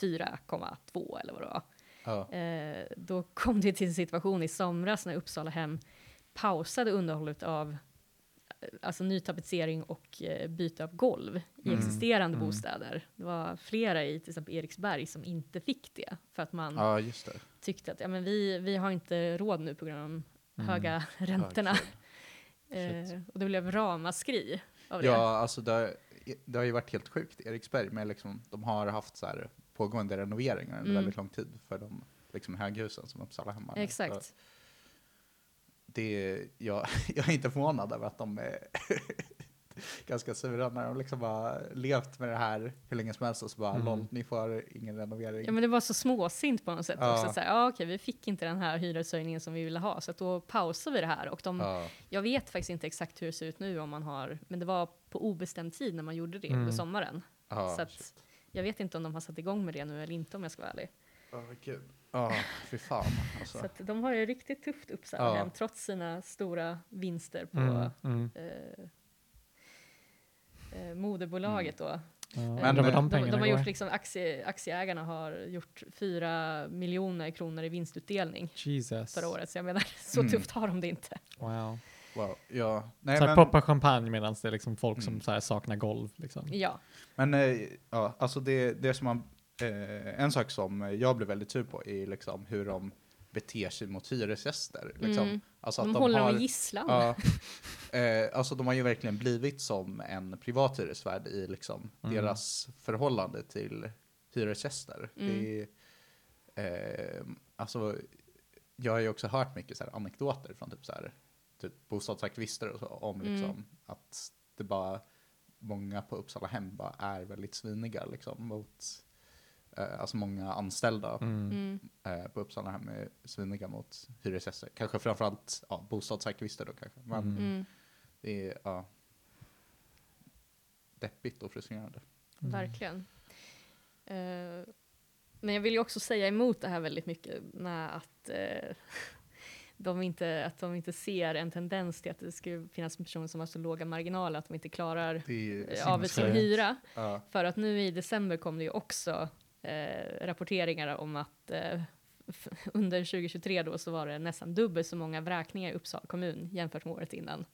4,2 eller vad det var. Ja. Eh, då kom det till en situation i somras när Uppsala Hem pausade underhållet av alltså nytapetsering och eh, byte av golv i Mm. existerande Mm. bostäder. Det var flera i till exempel Eriksberg som inte fick det för att man ja, tyckte att ja, men vi, vi har inte råd nu på grund av de Mm. höga räntorna. Eh, och det blev ramaskri av det. Ja, alltså det, har- det har ju varit helt sjukt Eriksberg. Med liksom, de har haft så pågående renoveringar under Mm. väldigt lång tid för de liksom, höghusen som Uppsala hemma. Så Exakt. Det, jag, jag är inte förvånad över att de är ganska sura när de liksom har levt med det här hur länge som helst och så bara Mm. LOL, ni får ingen renovering. Ja men det var så småsint på något sätt Ja. också. Så här, ja, okej, vi fick inte den här hyreshöjningen som vi ville ha, så att då pausar vi det här. Och de, ja. Jag vet faktiskt inte exakt hur det ser ut nu om man har, men det var på obestämd tid när man gjorde det Mm. under sommaren. Ja, så att jag vet inte om de har satt igång med det nu eller inte om jag ska vara ärlig. Ja. Ja, fy fan. Alltså. Så att de har ju riktigt tufft Ja. hem, trots sina stora vinster på Mm. Mm. eh, eh, moderbolaget då. Ja, Eh, de de, pengarna de har gjort liksom aktie, aktieägarna har gjort 4 miljoner kronor i vinstutdelning Jesus. förra året. Så jag menar, så Mm. tufft har de det inte. Wow. Wow. Ja. Nej, så men, poppa champagne medan det är liksom folk som Mm. så här, saknar golv. Liksom. Ja. men eh, ja, alltså det, det som man, eh, en sak som jag blev väldigt sur på är liksom hur de beter sig mot hyresgäster. Liksom. Mm. Alltså De, att håller har, dem i gisslan. Ja, eh, alltså de har ju verkligen blivit som en privat hyresvärd i liksom Mm. deras förhållande till hyresgäster. Mm. Det är, eh, alltså, jag har ju också hört mycket så här anekdoter från typ, så här, typ bostadsaktivister och så, om Mm. liksom, att det bara många på Uppsala hem bara är väldigt sviniga liksom, mot eh, Alltså många anställda Mm. Mm. eh, på Uppsala hem är sviniga mot hyresgäster. Kanske framförallt ja, bostadsaktivister då kanske. Men Mm. Mm. det är ja, deppigt och frustrerande. Mm. Verkligen. Eh, men jag vill ju också säga emot det här väldigt mycket med att, eh, de inte, att de inte ser en tendens till att det skulle finnas personer som har så låga marginaler att de inte klarar av sin hyra. Ja, För att nu i december kom det ju också eh, rapporteringar om att eh, under 2023 då så var det nästan dubbelt så många vräkningar i Uppsala kommun jämfört med året innan.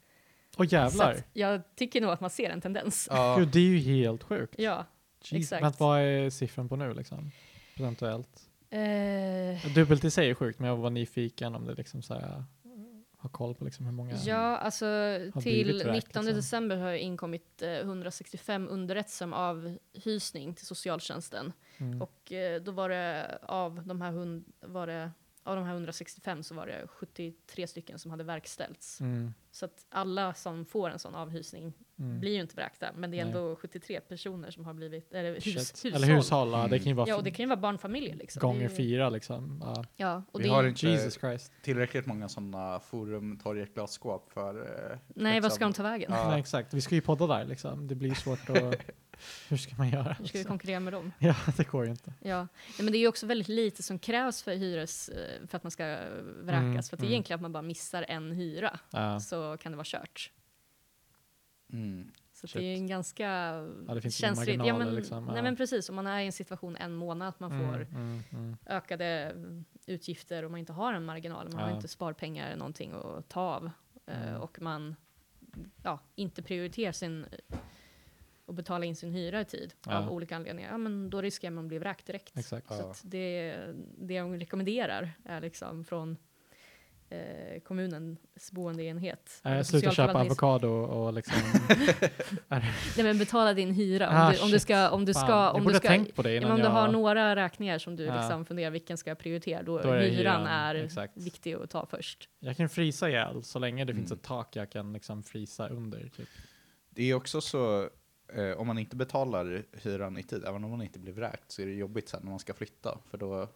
Åh Så jävlar. att jag tycker nog att man ser en tendens. ja, Gud, det är ju helt sjukt. Ja. Jeez. exakt. Men vad är siffran på nu liksom? Procentuellt? Eh, Dubbelt i sig är sjukt, men jag var nyfiken om det liksom så här, har koll på liksom hur många. Ja, alltså till vräkt, 19 liksom. december har det inkommit eh, 165 underrättelser om avhysning till socialtjänsten. Mm. Och eh, då var det av de här, hund, var det, av de här 165 så var det 73 stycken som hade verkställts. Mm. Så att alla som får en sån avhysning Mm. blir ju inte vräkta, men det är Nej. ändå 73 personer som har blivit, eller hus, hushåll. Eller hushåll, ja, det kan ju vara Ja, och det kan ju vara barnfamiljer liksom. gånger fyra liksom. Ja. Ja, och Vi det har inte- Jesus Christ. tillräckligt många sådana forum, torg, ett glasskåp för... eh, nej, vad liksom- ska de ta vägen? Ja. Nej, exakt. Vi ska ju podda där liksom. Det blir svårt att... hur ska man göra? Hur ska vi liksom? konkurrera med dem? Ja, det går ju inte. Ja. ja, men det är ju också väldigt lite som krävs för hyres, eh, för att man ska vräkas. Mm, för att det är mm. egentligen att man bara missar en hyra, Ja. så kan det vara kört. Mm. Så Shit. det är en ganska Ja, det finns känsligt. marginaler, men, liksom. Nej Ja. men precis, om man är i en situation en månad, att man får Mm, mm, mm. ökade mm, utgifter och man inte har en marginal, man har Ja. inte sparpengar eller någonting att ta av. eh, Mm. Och man ja, inte prioriterar sin och betala in sin hyra i tid Ja. av olika anledningar, ja, men då riskerar man att bli vräkt direkt. Exakt. Så Ja. att det, det jag rekommenderar är liksom från eh, kommunens boendeenhet. Äh, sluta köpa avokado och liksom... Nej men betala din hyra. Om, Ah, du, om du ska, om du Fan, ska, jag om borde du ha ska, tänkt på det innan men om du jag... har några räkningar som du Ja. liksom funderar vilken ska jag prioritera, då, Då är hyran är exakt. viktig att ta först. Jag kan frysa ihjäl så länge det finns Mm. ett tak jag kan liksom frysa under. Typ. Det är också så, eh, om man inte betalar hyran i tid, även om man inte blir vräkt, så är det jobbigt sen när man ska flytta. För då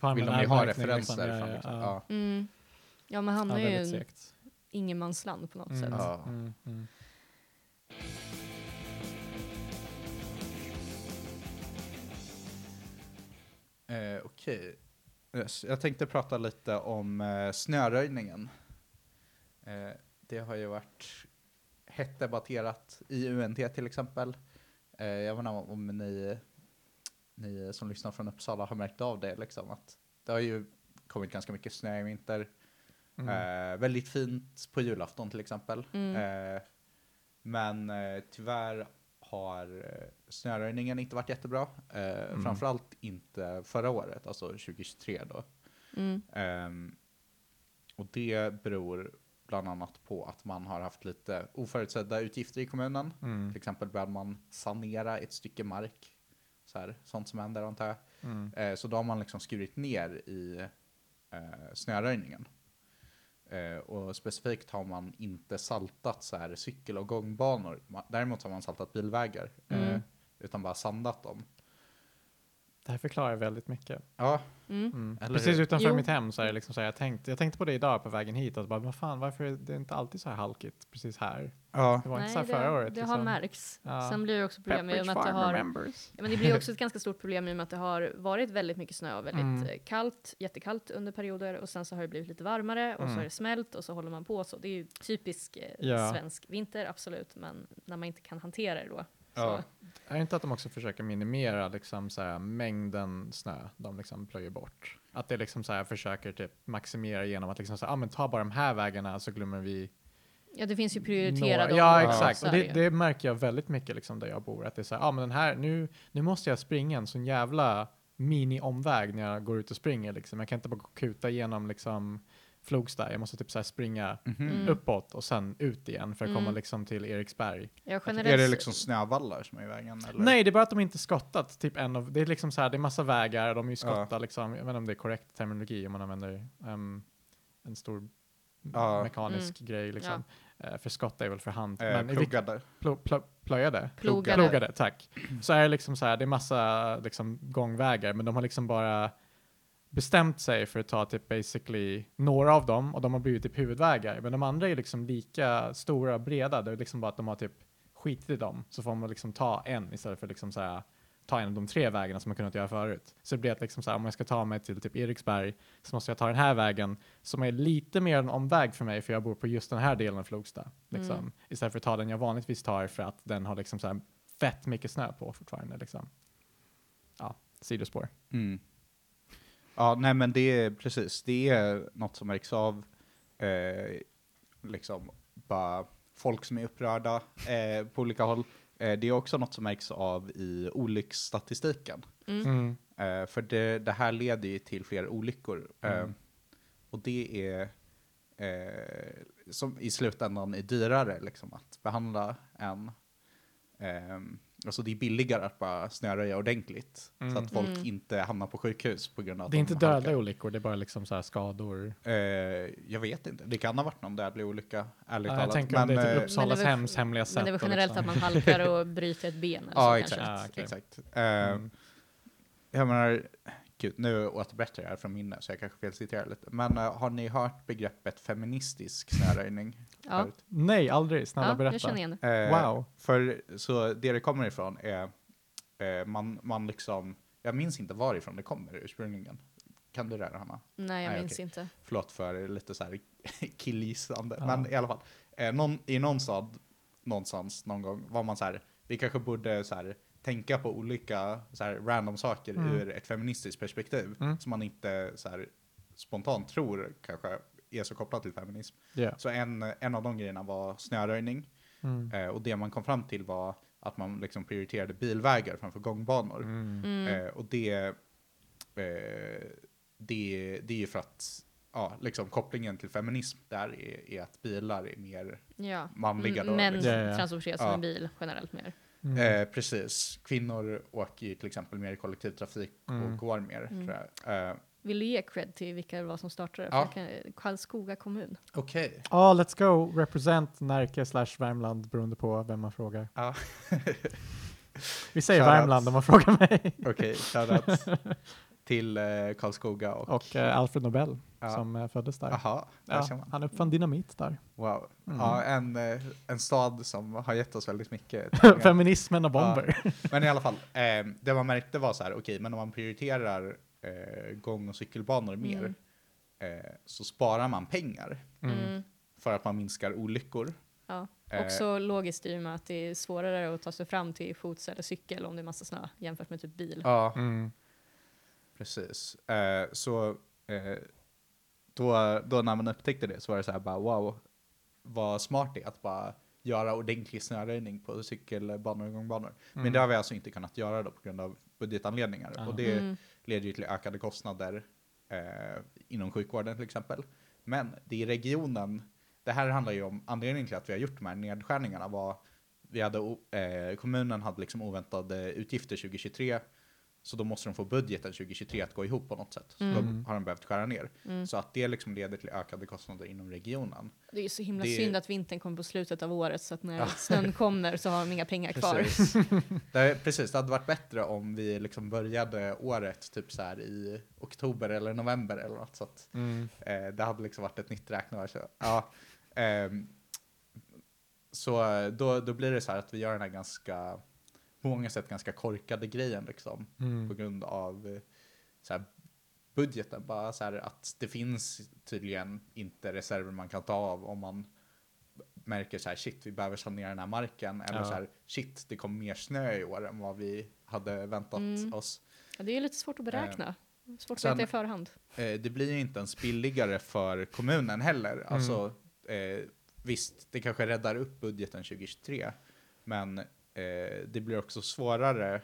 Fan, vill men de ju ha referenser. liksom. från, Ja, liksom. ja, Ja. Mm. Ja, ja. hamnar Ja, ju en segt. ingenmansland på något Mm, sätt. Ja. mm, mm. Eh, Okej. Yes, Jag tänkte prata lite om eh, snöröjningen. Eh, det har ju varit hett debatterat i UNT till exempel. Eh, jag vet inte om ni, ni som lyssnar från Uppsala har märkt av det. Liksom, att det har ju kommit ganska mycket snö i vinter. Mm. Eh, väldigt fint på julafton till exempel. Mm. Eh, men eh, tyvärr har eh, snöröjningen inte varit jättebra. Eh, Mm. Framförallt inte förra året, alltså 2023 då. Mm. Ehm, och det beror bland annat på att man har haft lite oförutsedda utgifter i kommunen. Mm. Till exempel behöver man sanera ett stycke mark. Så här, sånt som händer antar jag. Mm. Eh, så då har man liksom skurit ner i eh, snöröjningen. Eh, och specifikt har man inte saltat så här cykel och gångbanor. Däremot har man saltat bilvägar. Eh, Mm. utan bara sandat dem. Det här förklarar väldigt mycket. Ja, Mm. Mm. Precis hur? utanför Jo. mitt hem så är det liksom så här, jag, tänkte, jag tänkte på det idag på vägen hit, att bara, vad fan, varför är det inte alltid så här halkigt precis här? ja. Det var inte Nej, så här det, förra året. det liksom. har märkts. Ja. Sen blir det också problem i och med att det har Ja, men det blir också ett ganska stort problem i och med att det har varit väldigt mycket snö och väldigt Mm. eh, kallt, jättekallt under perioder och sen så har det blivit lite varmare och så Mm. har det smält och så håller man på så. Det är ju typisk eh, Ja. svensk vinter, absolut, men när man inte kan hantera det då. Så. Är det inte att de också försöker minimera liksom så här, mängden snö de liksom plöjer bort? Att det liksom så här, försöker typ maximera genom att liksom så här, ah, men ta bara de här vägarna så glömmer vi Ja, det finns ju prioriterade. Ja, exakt. Och det, det märker jag väldigt mycket liksom där jag bor. Att det är så här, ah, men den här, nu, nu måste jag springa en sån jävla mini-omväg när jag går ut och springer. Liksom. Jag kan inte bara kuta igenom liksom, Flogsta. Jag måste typ så här springa Mm. uppåt och sen ut igen för att komma Mm. liksom till Eriksberg. Ja, Är det liksom snövallar som är i vägen? Eller? Nej, det är bara att de inte skottat typ en av, det är liksom så här, det är massa vägar, de är ju skottade Ja. liksom, jag vet inte om det är korrekt terminologi om man använder ehm, en stor Ja. mekanisk grej liksom. Eh, för skotta är väl för hand. Eh, men i vilk- pluggade. plo, plo, plöjade? Plogade. Plogade, tack. Så är det liksom så här, det är massa liksom gångvägar, men de har liksom bara bestämt sig för att ta typ basically några av dem och de har blivit typ huvudvägar. Men de andra är liksom lika stora och breda. Det är liksom bara att de har typ skitit i dem. Så får man liksom ta en istället för liksom så här, ta en av de tre vägarna som man kunnat göra förut. Så det blir att liksom så här, om jag ska ta mig till typ Eriksberg så måste jag ta den här vägen som är lite mer en omväg för mig för jag bor på just den här delen av Flogsta. Liksom. Mm. Istället för att ta den jag vanligtvis tar för att den har liksom så här fett mycket snö på fortfarande. Liksom. Ja, sidospår. Mm. Ja, nej men det är precis, det är något som märks av, eh, liksom, bara folk som är upprörda eh, på olika håll. Eh, det är också något som märks av i olycksstatistiken. mm. Mm. Eh, för det, det här leder ju till fler olyckor. Eh, Mm. och det är, eh, som i slutändan är dyrare liksom, att behandla än Alltså det är billigare att bara snöröja ordentligt. Så Mm. att folk Mm. inte hamnar på sjukhus på grund av att Det är de inte halkar. dödliga olyckor, det är bara liksom så här skador. Eh, jag vet inte. Det kan ha varit någon dödlig olycka, ärligt Ja, jag talat. tänker om det är eh, typ Uppsalas Men det är väl- hems hemliga sätt. Men det är väl generellt liksom- att man halkar och bryter ett ben eller Ja, så exakt. Ah, okej. exakt. Eh, Mm. Jag menar, gud, nu återberättar jag från minne så jag kanske felciterar lite. Men eh, har ni hört begreppet feministisk snöröjning? Ja? Nej, aldrig. Snälla ja berätta. jag känner igen det. Eh, Wow. För så det det kommer ifrån är, eh, man, man liksom, jag minns inte varifrån det kommer ursprungligen. Kan du det här, Hanna? Nej, jag Nej, minns okej. inte. Förlåt för lite så här killgissande. Ja. Men i alla fall, någon, i någon stad någonstans någon gång var man så här, vi kanske borde så här, tänka på olika så här, random saker Mm. ur ett feministiskt perspektiv Mm. som man inte så här, spontant tror kanske är så kopplat till feminism. Yeah. Så en, en av de grejerna var snöröjning Mm. eh, och det man kom fram till var att man liksom prioriterade bilvägar framför gångbanor. Mm. Mm. Eh, och det, eh, det, det är ju för att ja, liksom, kopplingen till feminism där är, är att bilar är mer Ja. manliga. Då, Män liksom. Ja, ja. transporteras som en bil generellt mer. Mm. eh, precis. Kvinnor åker ju till exempel mer i kollektivtrafik Mm. och går mer. Mm. Tror jag. Eh, Vill du ge cred till vilka det var som startade? Ja. Karlskoga kommun. Okej. Ja, let's go. Represent Närke slash Värmland beroende på vem man frågar. Ja. Vi säger. Värmland om man frågar mig. Okej, shoutout till eh, Karlskoga och... Och eh, Alfred Nobel Ja. som eh, föddes där. Jaha, där Ja, han uppfann dynamit där. Wow. Mm. Ja, en, eh, en stad som har gett oss väldigt mycket. Feminismen och bomber. Men i alla fall, eh, det man märkte var så här, okej, men om man prioriterar eh, gång och cykelbanor mer Mm. eh, så sparar man pengar Mm. Mm. för att man minskar olyckor. Ja. Eh. Också logiskt i och med att det är svårare att ta sig fram till fots eller cykel om det är massa snö jämfört med typ bil. Ja, Mm. Precis. Eh, så eh, då, då när man upptäckte det så var det så här bara wow, vad smart det är att bara göra ordentlig snöröjning på cykelbanor och gångbanor. Men Mm. det har vi alltså inte kunnat göra då på grund av budgetanledningar. Ja. Och det Mm. leder ju till ökade kostnader eh, inom sjukvården till exempel. Men det är regionen, det här handlar ju om anledningen till att vi har gjort de här nedskärningarna var, vi hade, eh, kommunen hade liksom oväntade utgifter 2023, så då måste de få budgeten 2023 att gå ihop på något sätt. Så Mm. då har de behövt skära ner. Mm. Så att det liksom leder till ökade kostnader inom regionen. Det är ju så himla Det- synd att vintern kommer på slutet av året så att när Ja. snön kommer så har de inga pengar kvar. Precis. det, är- precis, det hade varit bättre om vi liksom började året typ så här i oktober eller november eller något. Så att Mm. Eh, det hade liksom varit ett nytt räkneår. Så, ja, ehm, så eh, då, då blir det så här att vi gör den här ganska, på många sätt ganska korkade grejen liksom. På Mm. grund av eh, så här, budgeten. Bara så här att det finns tydligen inte reserver man kan ta av om man märker så här, shit, vi behöver sanera den här marken. Eller Ja. så här, shit, det kom mer snö i år än vad vi hade väntat Mm. oss. Ja, det är lite svårt att beräkna. Svårt att sen- veta i förhand. Eh, det blir ju inte ens billigare för kommunen heller. Alltså, eh, visst, det kanske räddar upp budgeten 2023, men eh, det blir också svårare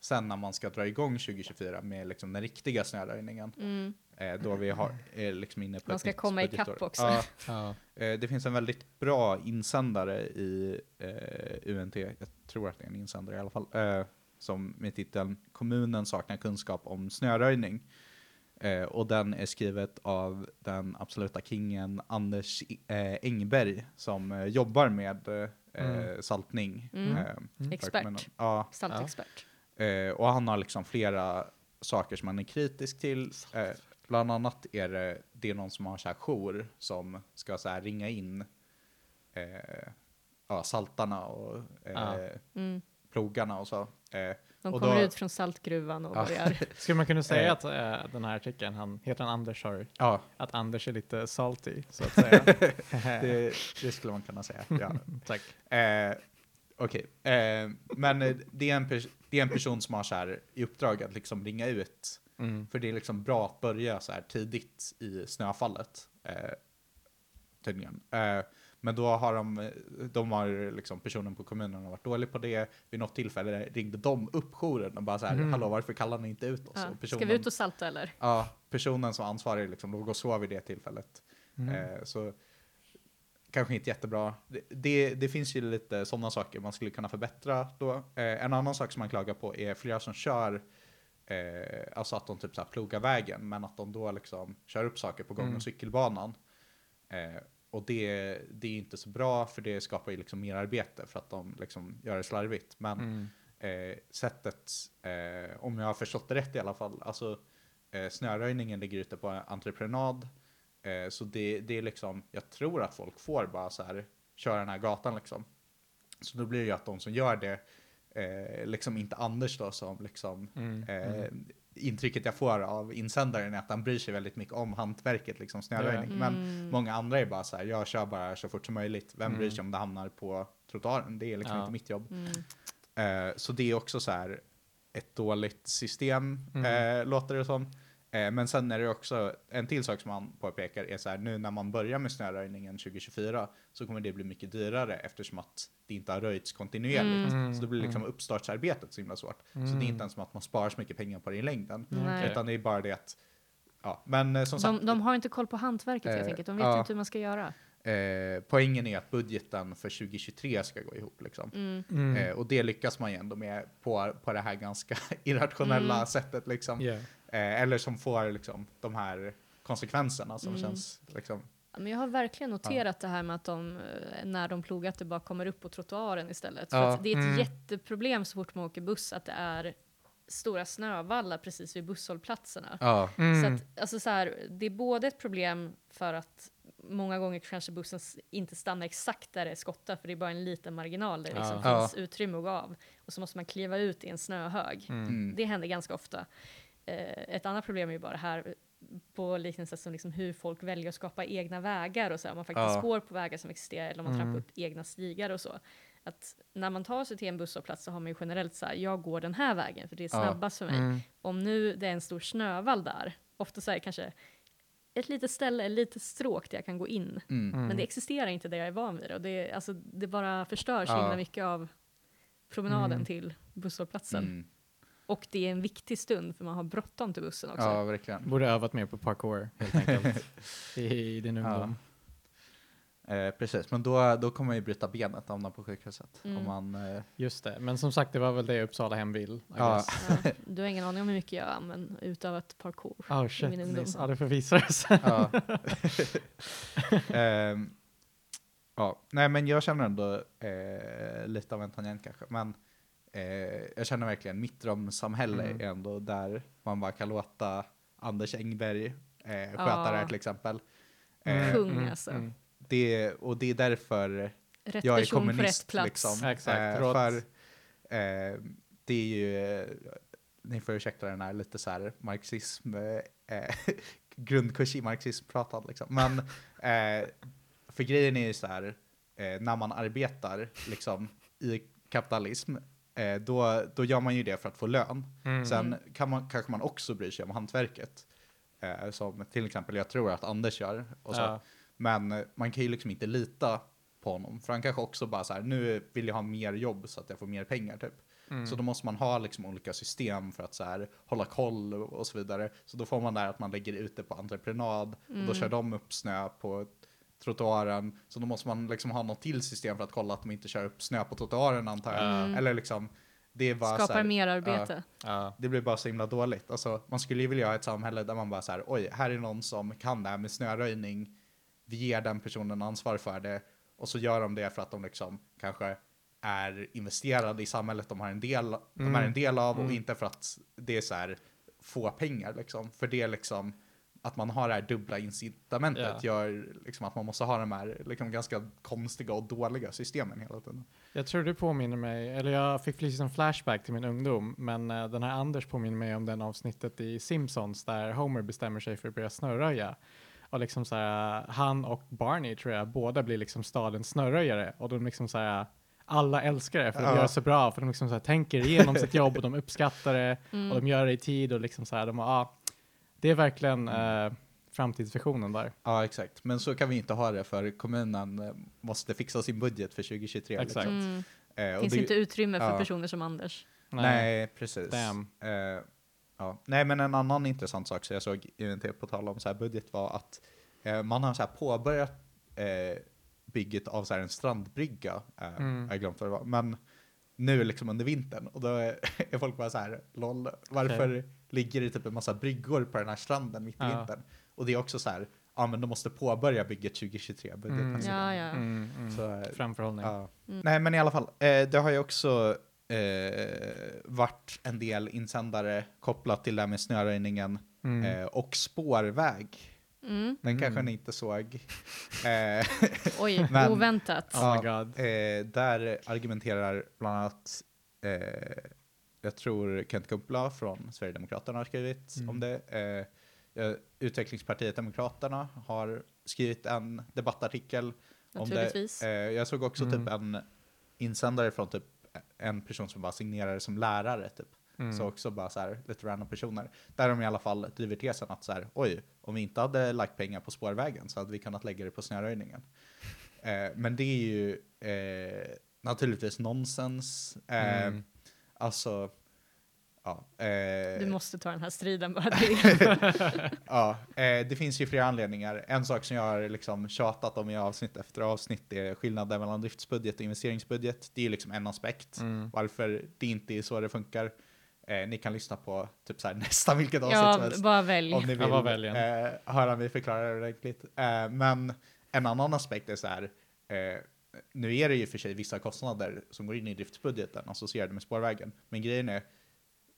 sen när man ska dra igång 2024 med liksom den riktiga snöröjningen. Mm. Eh, då vi har, är liksom inne på Man ett ska komma ikapp också. Ja, Ja. eh, det finns en väldigt bra insändare i eh, UNT, jag tror att det är en insändare i alla fall, eh, som med titeln “Kommunen saknar kunskap om snöröjning”. Eh, och den är skrivet av den absoluta kingen Anders eh, Engberg som eh, jobbar med eh, Mm. saltning. Mm. eh, för Expert. Ja, Saltexpert. Eh, och han har liksom flera saker som han är kritisk till. Eh, bland annat är det, det är någon som har så här jour som ska så här ringa in eh, ja, saltarna och eh. Mm. Plogarna och så. Eh, De Och kommer då- ut från saltgruvan och Ja. börjar. Skulle man kunna säga Eh. att eh, den här artikeln, han, heter han Anders, sorry, ja, att Anders är lite salty, så att säga. det, det skulle man kunna säga. Ja. Tack. Eh, Okej, eh, men det är, en det är en person som har så här i uppdrag att liksom ringa ut Mm. För det är liksom bra att börja så här tidigt i snöfallet. Eh, tydligen. Men då har de, de har liksom personen på kommunen har varit dålig på det. Vid något tillfälle ringde de upp jouren och bara så här, Mm. hallå varför kallar ni inte ut oss? Ja. Och Ska vi ut och salta eller? Ja, personen som ansvarig liksom låg och sov vid det tillfället. Mm. Eh, så kanske inte jättebra. Det, det, det finns ju lite sådana saker man skulle kunna förbättra då. Eh, en annan sak som man klagar på är flera som kör, eh, alltså att de typ så här plogar vägen, men att de då liksom kör upp saker på gång Mm. och cykelbanan. Eh, och det, det är inte så bra för det skapar ju liksom mer arbete för att de liksom gör det slarvigt. Men Mm. eh, sättet, eh, om jag har förstått det rätt i alla fall, alltså eh, snöröjningen ligger ute på entreprenad. Eh, så det, det är liksom, jag tror att folk får bara så här köra den här gatan liksom. Så då blir det ju att de som gör det, eh, liksom inte Anders då som liksom, Mm. eh, intrycket jag får av insändaren är att han bryr sig väldigt mycket om hantverket, liksom snöröjning. Ja. Men Mm. många andra är bara så här, jag kör bara så fort som möjligt. Vem bryr Mm. sig om det hamnar på trottoaren? Det är liksom Ja. inte mitt jobb. Mm. Eh, så det är också så här ett dåligt system, Mm. eh, låter det som. Eh, men sen är det också, en till sak som man påpekar är så här, nu när man börjar med snöröjningen 2024 så kommer det bli mycket dyrare eftersom att det inte har röjts kontinuerligt. Mm. Så det blir liksom Mm. uppstartsarbetet så himla svårt. Så det är Mm. inte ens som att man sparar så mycket pengar på det i längden. Nej. Utan det är bara det att, ja, men eh, som sagt. De, de har inte koll på hantverket helt Eh, enkelt. De vet ja. inte hur man ska göra. Eh, poängen är att budgeten för 2023 ska gå ihop. Liksom. Mm. Mm. Eh, och det lyckas man ju ändå med på, på det här ganska irrationella Mm. sättet. Liksom. Yeah. Eh, eller som får liksom, de här konsekvenserna som Mm. känns liksom, Ja, Men jag har verkligen noterat det här med att de, eh, när de plogar, att det bara kommer upp på trottoaren istället. För Ja. att det är ett Mm. jätteproblem så fort man åker buss att det är stora snövallar precis vid busshållplatserna. Ja. Mm. Så att, alltså så här, det är både ett problem för att många gånger kanske bussen inte stannar exakt där det är skottat, för det är bara en liten marginal där det liksom Ja. finns utrymme att gå av. Och så måste man kliva ut i en snöhög. Mm. Det händer ganska ofta. Eh, ett annat problem är ju bara här på liknande sätt som liksom hur folk väljer att skapa egna vägar och så. Om man faktiskt Ja. går på vägar som existerar eller om man Mm. trampar upp egna stigar och så. Att när man tar sig till en busshållplats så har man ju generellt så här, jag går den här vägen för det är Ja. snabbast för mig. Mm. Om nu det är en stor snövall där, ofta så är det kanske ett litet ställe, ett litet stråk där jag kan gå in. Mm. Mm. Men det existerar inte där jag är van vid det. Och det, alltså, det bara förstör så Ja. himla mycket av promenaden Mm. till busshållplatsen. Och det är en viktig stund för man har bråttom till bussen också. Ja, verkligen. Borde övat mer på parkour helt enkelt i din ungdom. Eh, precis, men då, då kommer man ju bryta benet och hamna på sjukhuset. Mm. Om man, eh, Just det, men som sagt det var väl det Uppsala hem vill. I Ja. Ja, du har ingen aning om hur mycket jag använt utövat parkour. Oh min shit, ungdom. ja det förvisades. ja. Ehm, ja. Nej, men jag känner ändå eh, lite av en tangent kanske. Men eh, jag känner verkligen mitt drömsamhälle Mm. är ändå där man bara kan låta Anders Engberg eh, sköta Ja. det här till exempel. Mm, Eh, Kung, alltså. det, och det är därför Rätt jag är kommunist. plats. Liksom. Exakt, Eh, för eh, det är ju, ni får ursäkta den här lite så här marxism, eh, eh, grundkurs i marxism pratad liksom. Men eh, för grejen är ju så här, eh, när man arbetar liksom, i kapitalism, eh, då, då gör man ju det för att få lön. Mm. Sen kan man, kanske man också bryr sig om hantverket. Eh, som till exempel jag tror att Anders gör. Och så. Ja. Men eh, man kan ju liksom inte lita på honom. För han kanske också bara så här, nu vill jag ha mer jobb så att jag får mer pengar typ. Mm. Så då måste man ha liksom olika system för att så här, hålla koll och så vidare. Så då får man där att man lägger ut det på entreprenad och då kör de upp snö på trottoaren. Så då måste man liksom ha något till system för att kolla att de inte kör upp snö på trottoaren antar jag. Mm. Eller liksom, det är bara så Skapar här, mer arbete. Ja. det blir bara så himla dåligt. Alltså, man skulle ju vilja ha ett samhälle där man bara så här, oj, här är någon som kan det här med snöröjning. Vi ger den personen ansvar för det. Och så gör de det för att de liksom kanske är investerade i samhället de, har en del, de är en del av och inte för att det är så här få pengar liksom. För det är liksom att man har det här dubbla incitamentet Ja. gör liksom att man måste ha de här liksom ganska konstiga och dåliga systemen hela tiden. Jag tror du påminner mig, eller jag fick precis en flashback till min ungdom, men eh, den här Anders påminner mig om den avsnittet i Simpsons där Homer bestämmer sig för att börja snöröja. Och liksom så här, han och Barney tror jag, båda blir liksom stadens snöröjare och de liksom så här, alla älskar det för de Ja. gör det så bra, för de liksom så här, tänker igenom sitt jobb och de uppskattar det Mm. och de gör det i tid och liksom så här, de har, ja, det är verkligen eh, framtidsvisionen där. Ja, exakt. Men så kan vi inte ha det för kommunen eh, måste fixa sin budget för 2023. Exakt. Liksom. Mm. Eh, och Finns det- inte utrymme för ja. personer som Anders. Nej, precis. Damn. Eh, ja. Nej, men en annan intressant sak som jag såg i UNT på tal om så här budget var att eh, man har så här påbörjat eh, bygget av så här en strandbrygga. Eh, Mm. Jag glömt vad det var. Men nu liksom under vintern och då är, är folk bara så här, LOL, varför ligger det typ en massa bryggor på den här stranden mitt i Ja. vintern? Och det är också så här, ja men de måste påbörja bygget 2023, budgeten. Mm. Ja, ja. Mm, mm. Så, eh, Framförhållning. Ja. Mm. Nej, men i alla fall. Eh, det har ju också eh, varit en del insändare kopplat till det här med snöröjningen Mm. eh, och spårväg. Mm. Den kanske Mm. ni inte såg. Eh, Oj, Men- oväntat. Oh my god. eh, där argumenterar bland annat, eh, jag tror Kent Kumpla från Sverigedemokraterna har skrivit Mm. om det. Eh, ja, Utvecklingspartiet Demokraterna har skrivit en debattartikel om det. Eh, jag såg också Mm. typ en insändare från typ en person som bara signerade som lärare typ. Mm. Så också bara så här lite random personer. Där de i alla fall driver tesen att så här, oj, om vi inte hade lagt pengar på spårvägen så hade vi kunnat lägga det på snöröjningen. Eh, men det är ju eh, naturligtvis nonsens. Eh, Mm. Alltså, ja. Eh, Du måste ta den här striden bara. Ja, eh, det finns ju flera anledningar. En sak som jag har liksom tjatat om i avsnitt efter avsnitt är skillnaden mellan driftsbudget och investeringsbudget. Det är ju liksom en aspekt. Mm. Varför det inte är så det funkar. Eh, ni kan lyssna på typ så här, nästan vilket avsnitt som ja, helst. bara välj. Om ni Ja, vill vad väljer eh, höra mig förklara det ordentligt. Eh, men en annan aspekt är så här. Nu är det ju för sig vissa kostnader som går in i driftsbudgeten associerade med spårvägen. Men grejen är,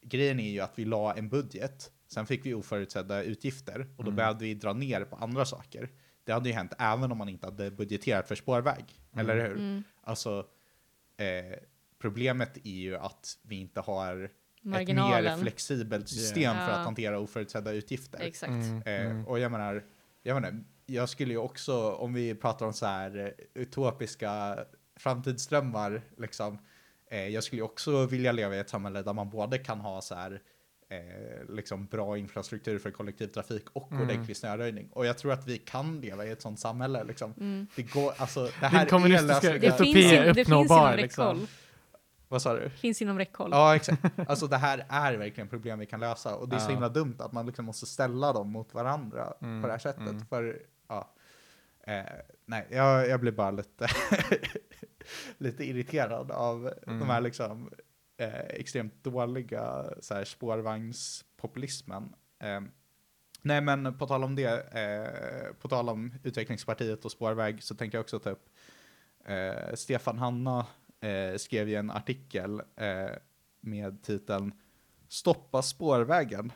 grejen är ju att vi la en budget, sen fick vi oförutsedda utgifter och då Mm. behövde vi dra ner på andra saker. Det hade ju hänt även om man inte hade budgeterat för spårväg, Mm. eller hur? Mm. Alltså, eh, problemet är ju att vi inte har ett mer Marginalen. flexibelt system Yeah. för att hantera oförutsedda utgifter. Exakt. Mm. Eh, Mm. och jag menar, jag menar, jag skulle ju också, om vi pratar om så här eh, utopiska framtidsdrömmar, liksom, eh, jag skulle ju också vilja leva i ett samhälle där man både kan ha så här, eh, liksom bra infrastruktur för kollektivtrafik och Mm. ordentlig snöröjning. Och jag tror att vi kan leva i ett sånt samhälle. Liksom. Mm. Det går, alltså, det här Din kommunistiska är Det, lösningen. utopi finns, är in, det finns uppnåbar, inom liksom. Vad sa du? Finns inom räckhåll. Ja, exakt. Alltså det här är verkligen problem vi kan lösa. Och det är så Ja. himla dumt att man liksom måste ställa dem mot varandra Mm, på det här sättet. mm. För, ja. Eh, nej, jag, jag blir bara lite, lite irriterad av Mm. de här liksom eh, extremt dåliga så här, spårvagnspopulismen. Eh, nej, men på tal om det, eh, på tal om utvecklingspartiet och spårväg så tänker jag också ta upp eh, Stefan Hanna eh, skrev ju en artikel eh, med titeln Stoppa spårvägen.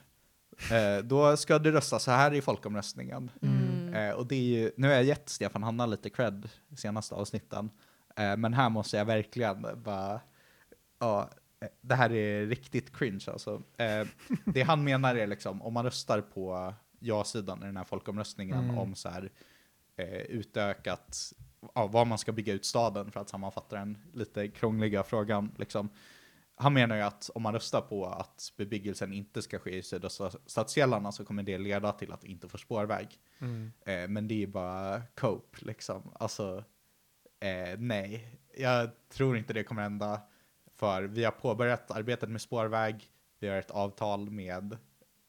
Eh, då ska du rösta så här i folkomröstningen. Mm. Eh, och det är ju, nu har jag gett Stefan Hanna lite cred senaste avsnitten. Eh, men här måste jag verkligen bara, ja, eh, det här är riktigt cringe alltså. Eh, det han menar är liksom, om man röstar på ja-sidan i den här folkomröstningen Mm. om så här eh, utökat ja, var man ska bygga ut staden för att sammanfatta den lite krångliga frågan. Liksom. Han menar ju att om man röstar på att bebyggelsen inte ska ske i sydöstra stadsdelarna så kommer det leda till att vi inte får spårväg. Mm. Eh, men det är ju bara cope liksom. Alltså, eh, nej. Jag tror inte det kommer hända. För vi har påbörjat arbetet med spårväg. Vi har ett avtal med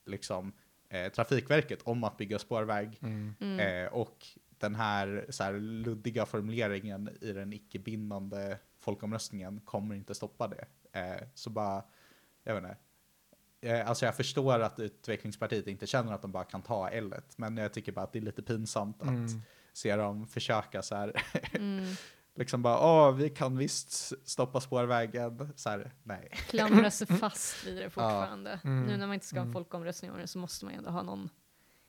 liksom, eh, Trafikverket om att bygga spårväg. Mm. Mm. Eh, och den här, så här luddiga formuleringen i den icke-bindande folkomröstningen kommer inte stoppa det. Eh, så bara, jag vet inte. Eh, alltså jag förstår att utvecklingspartiet inte känner att de bara kan ta L, men jag tycker bara att det är lite pinsamt att Mm. se dem försöka så här. Mm. liksom bara, åh, vi kan visst stoppa spårvägen. Så här, nej. Klamra sig fast vid det fortfarande. Mm. Nu när man inte ska ha Mm. folkomröstning om det så måste man ju ändå ha någon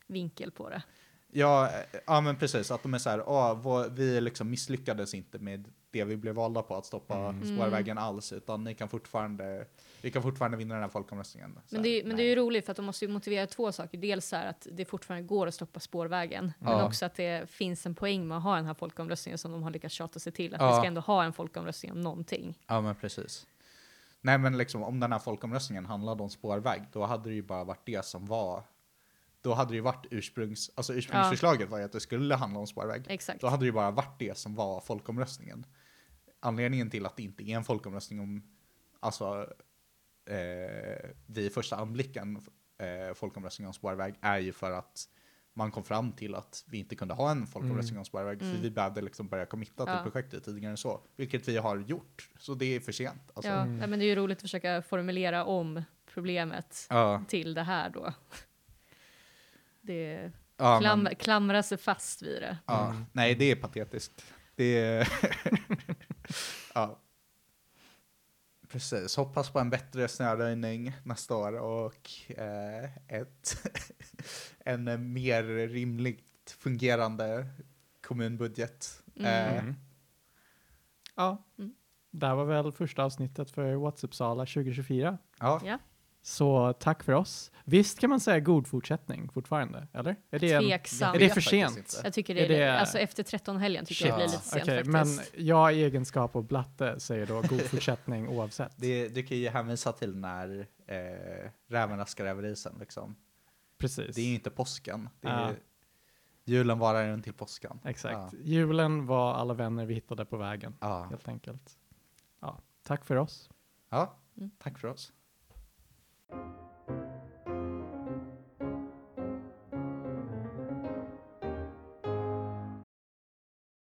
vinkel på det. Ja, eh, ja men precis. Att de är så här, åh, vår, vi liksom misslyckades inte med det vi blev valda på att stoppa Mm. spårvägen alls, utan ni kan fortfarande, vi kan fortfarande vinna den här folkomröstningen. Så Men det, är- men det är ju roligt för att de måste ju motivera två saker. Dels så här att det fortfarande går att stoppa spårvägen, men Ja. också att det finns en poäng med att ha den här folkomröstningen som de har lyckats tjata sig till. Att Ja. vi ska ändå ha en folkomröstning om någonting. Ja, men precis. Nej, men liksom om den här folkomröstningen handlade om spårväg, då hade det ju bara varit det som var då hade det ju varit ursprungs, alltså ursprungsförslaget var ju att det skulle handla om spårväg. Exakt. Då hade det ju bara varit det som var folkomröstningen. Anledningen till att det inte är en folkomröstning om, alltså eh, vid första anblicken eh, folkomröstning om spårväg är ju för att man kom fram till att vi inte kunde ha en folkomröstning om spårväg, Mm. för vi behövde liksom börja committa till Ja. projektet tidigare än så, vilket vi har gjort. Så det är för sent. Alltså. ja, Mm. men det är ju roligt att försöka formulera om problemet Ja, till det här då. Det ja, klam, men, klamra sig fast vid det. ja. Mm. Nej, det är patetiskt. Det är... ja. Precis, hoppas på en bättre snöröjning nästa år och eh, ett en mer rimligt fungerande kommunbudget. Mm. Eh, Mm. Ja, Mm. det här var väl första avsnittet för WhatsApp-sala 2024. ja. Ja. Så tack för oss. Visst kan man säga god fortsättning fortfarande, eller? Är det, en, är det för sent? Jag tycker det är, Är det- alltså efter 13 helgen tycker jag det blir Shit. lite sent Okej, faktiskt. men jag i egenskap av blatte säger då god fortsättning oavsett. Det, du kan ju hänvisa till när eh, räven raskar över isen. Liksom. Precis. Det är ju inte påsken. Det är, Ja. Julen varar den till påsken. Exakt. Ja. Julen var alla vänner vi hittade på vägen, Ja. helt enkelt. Ja, tack för oss. ja, Mm. tack för oss. Thank you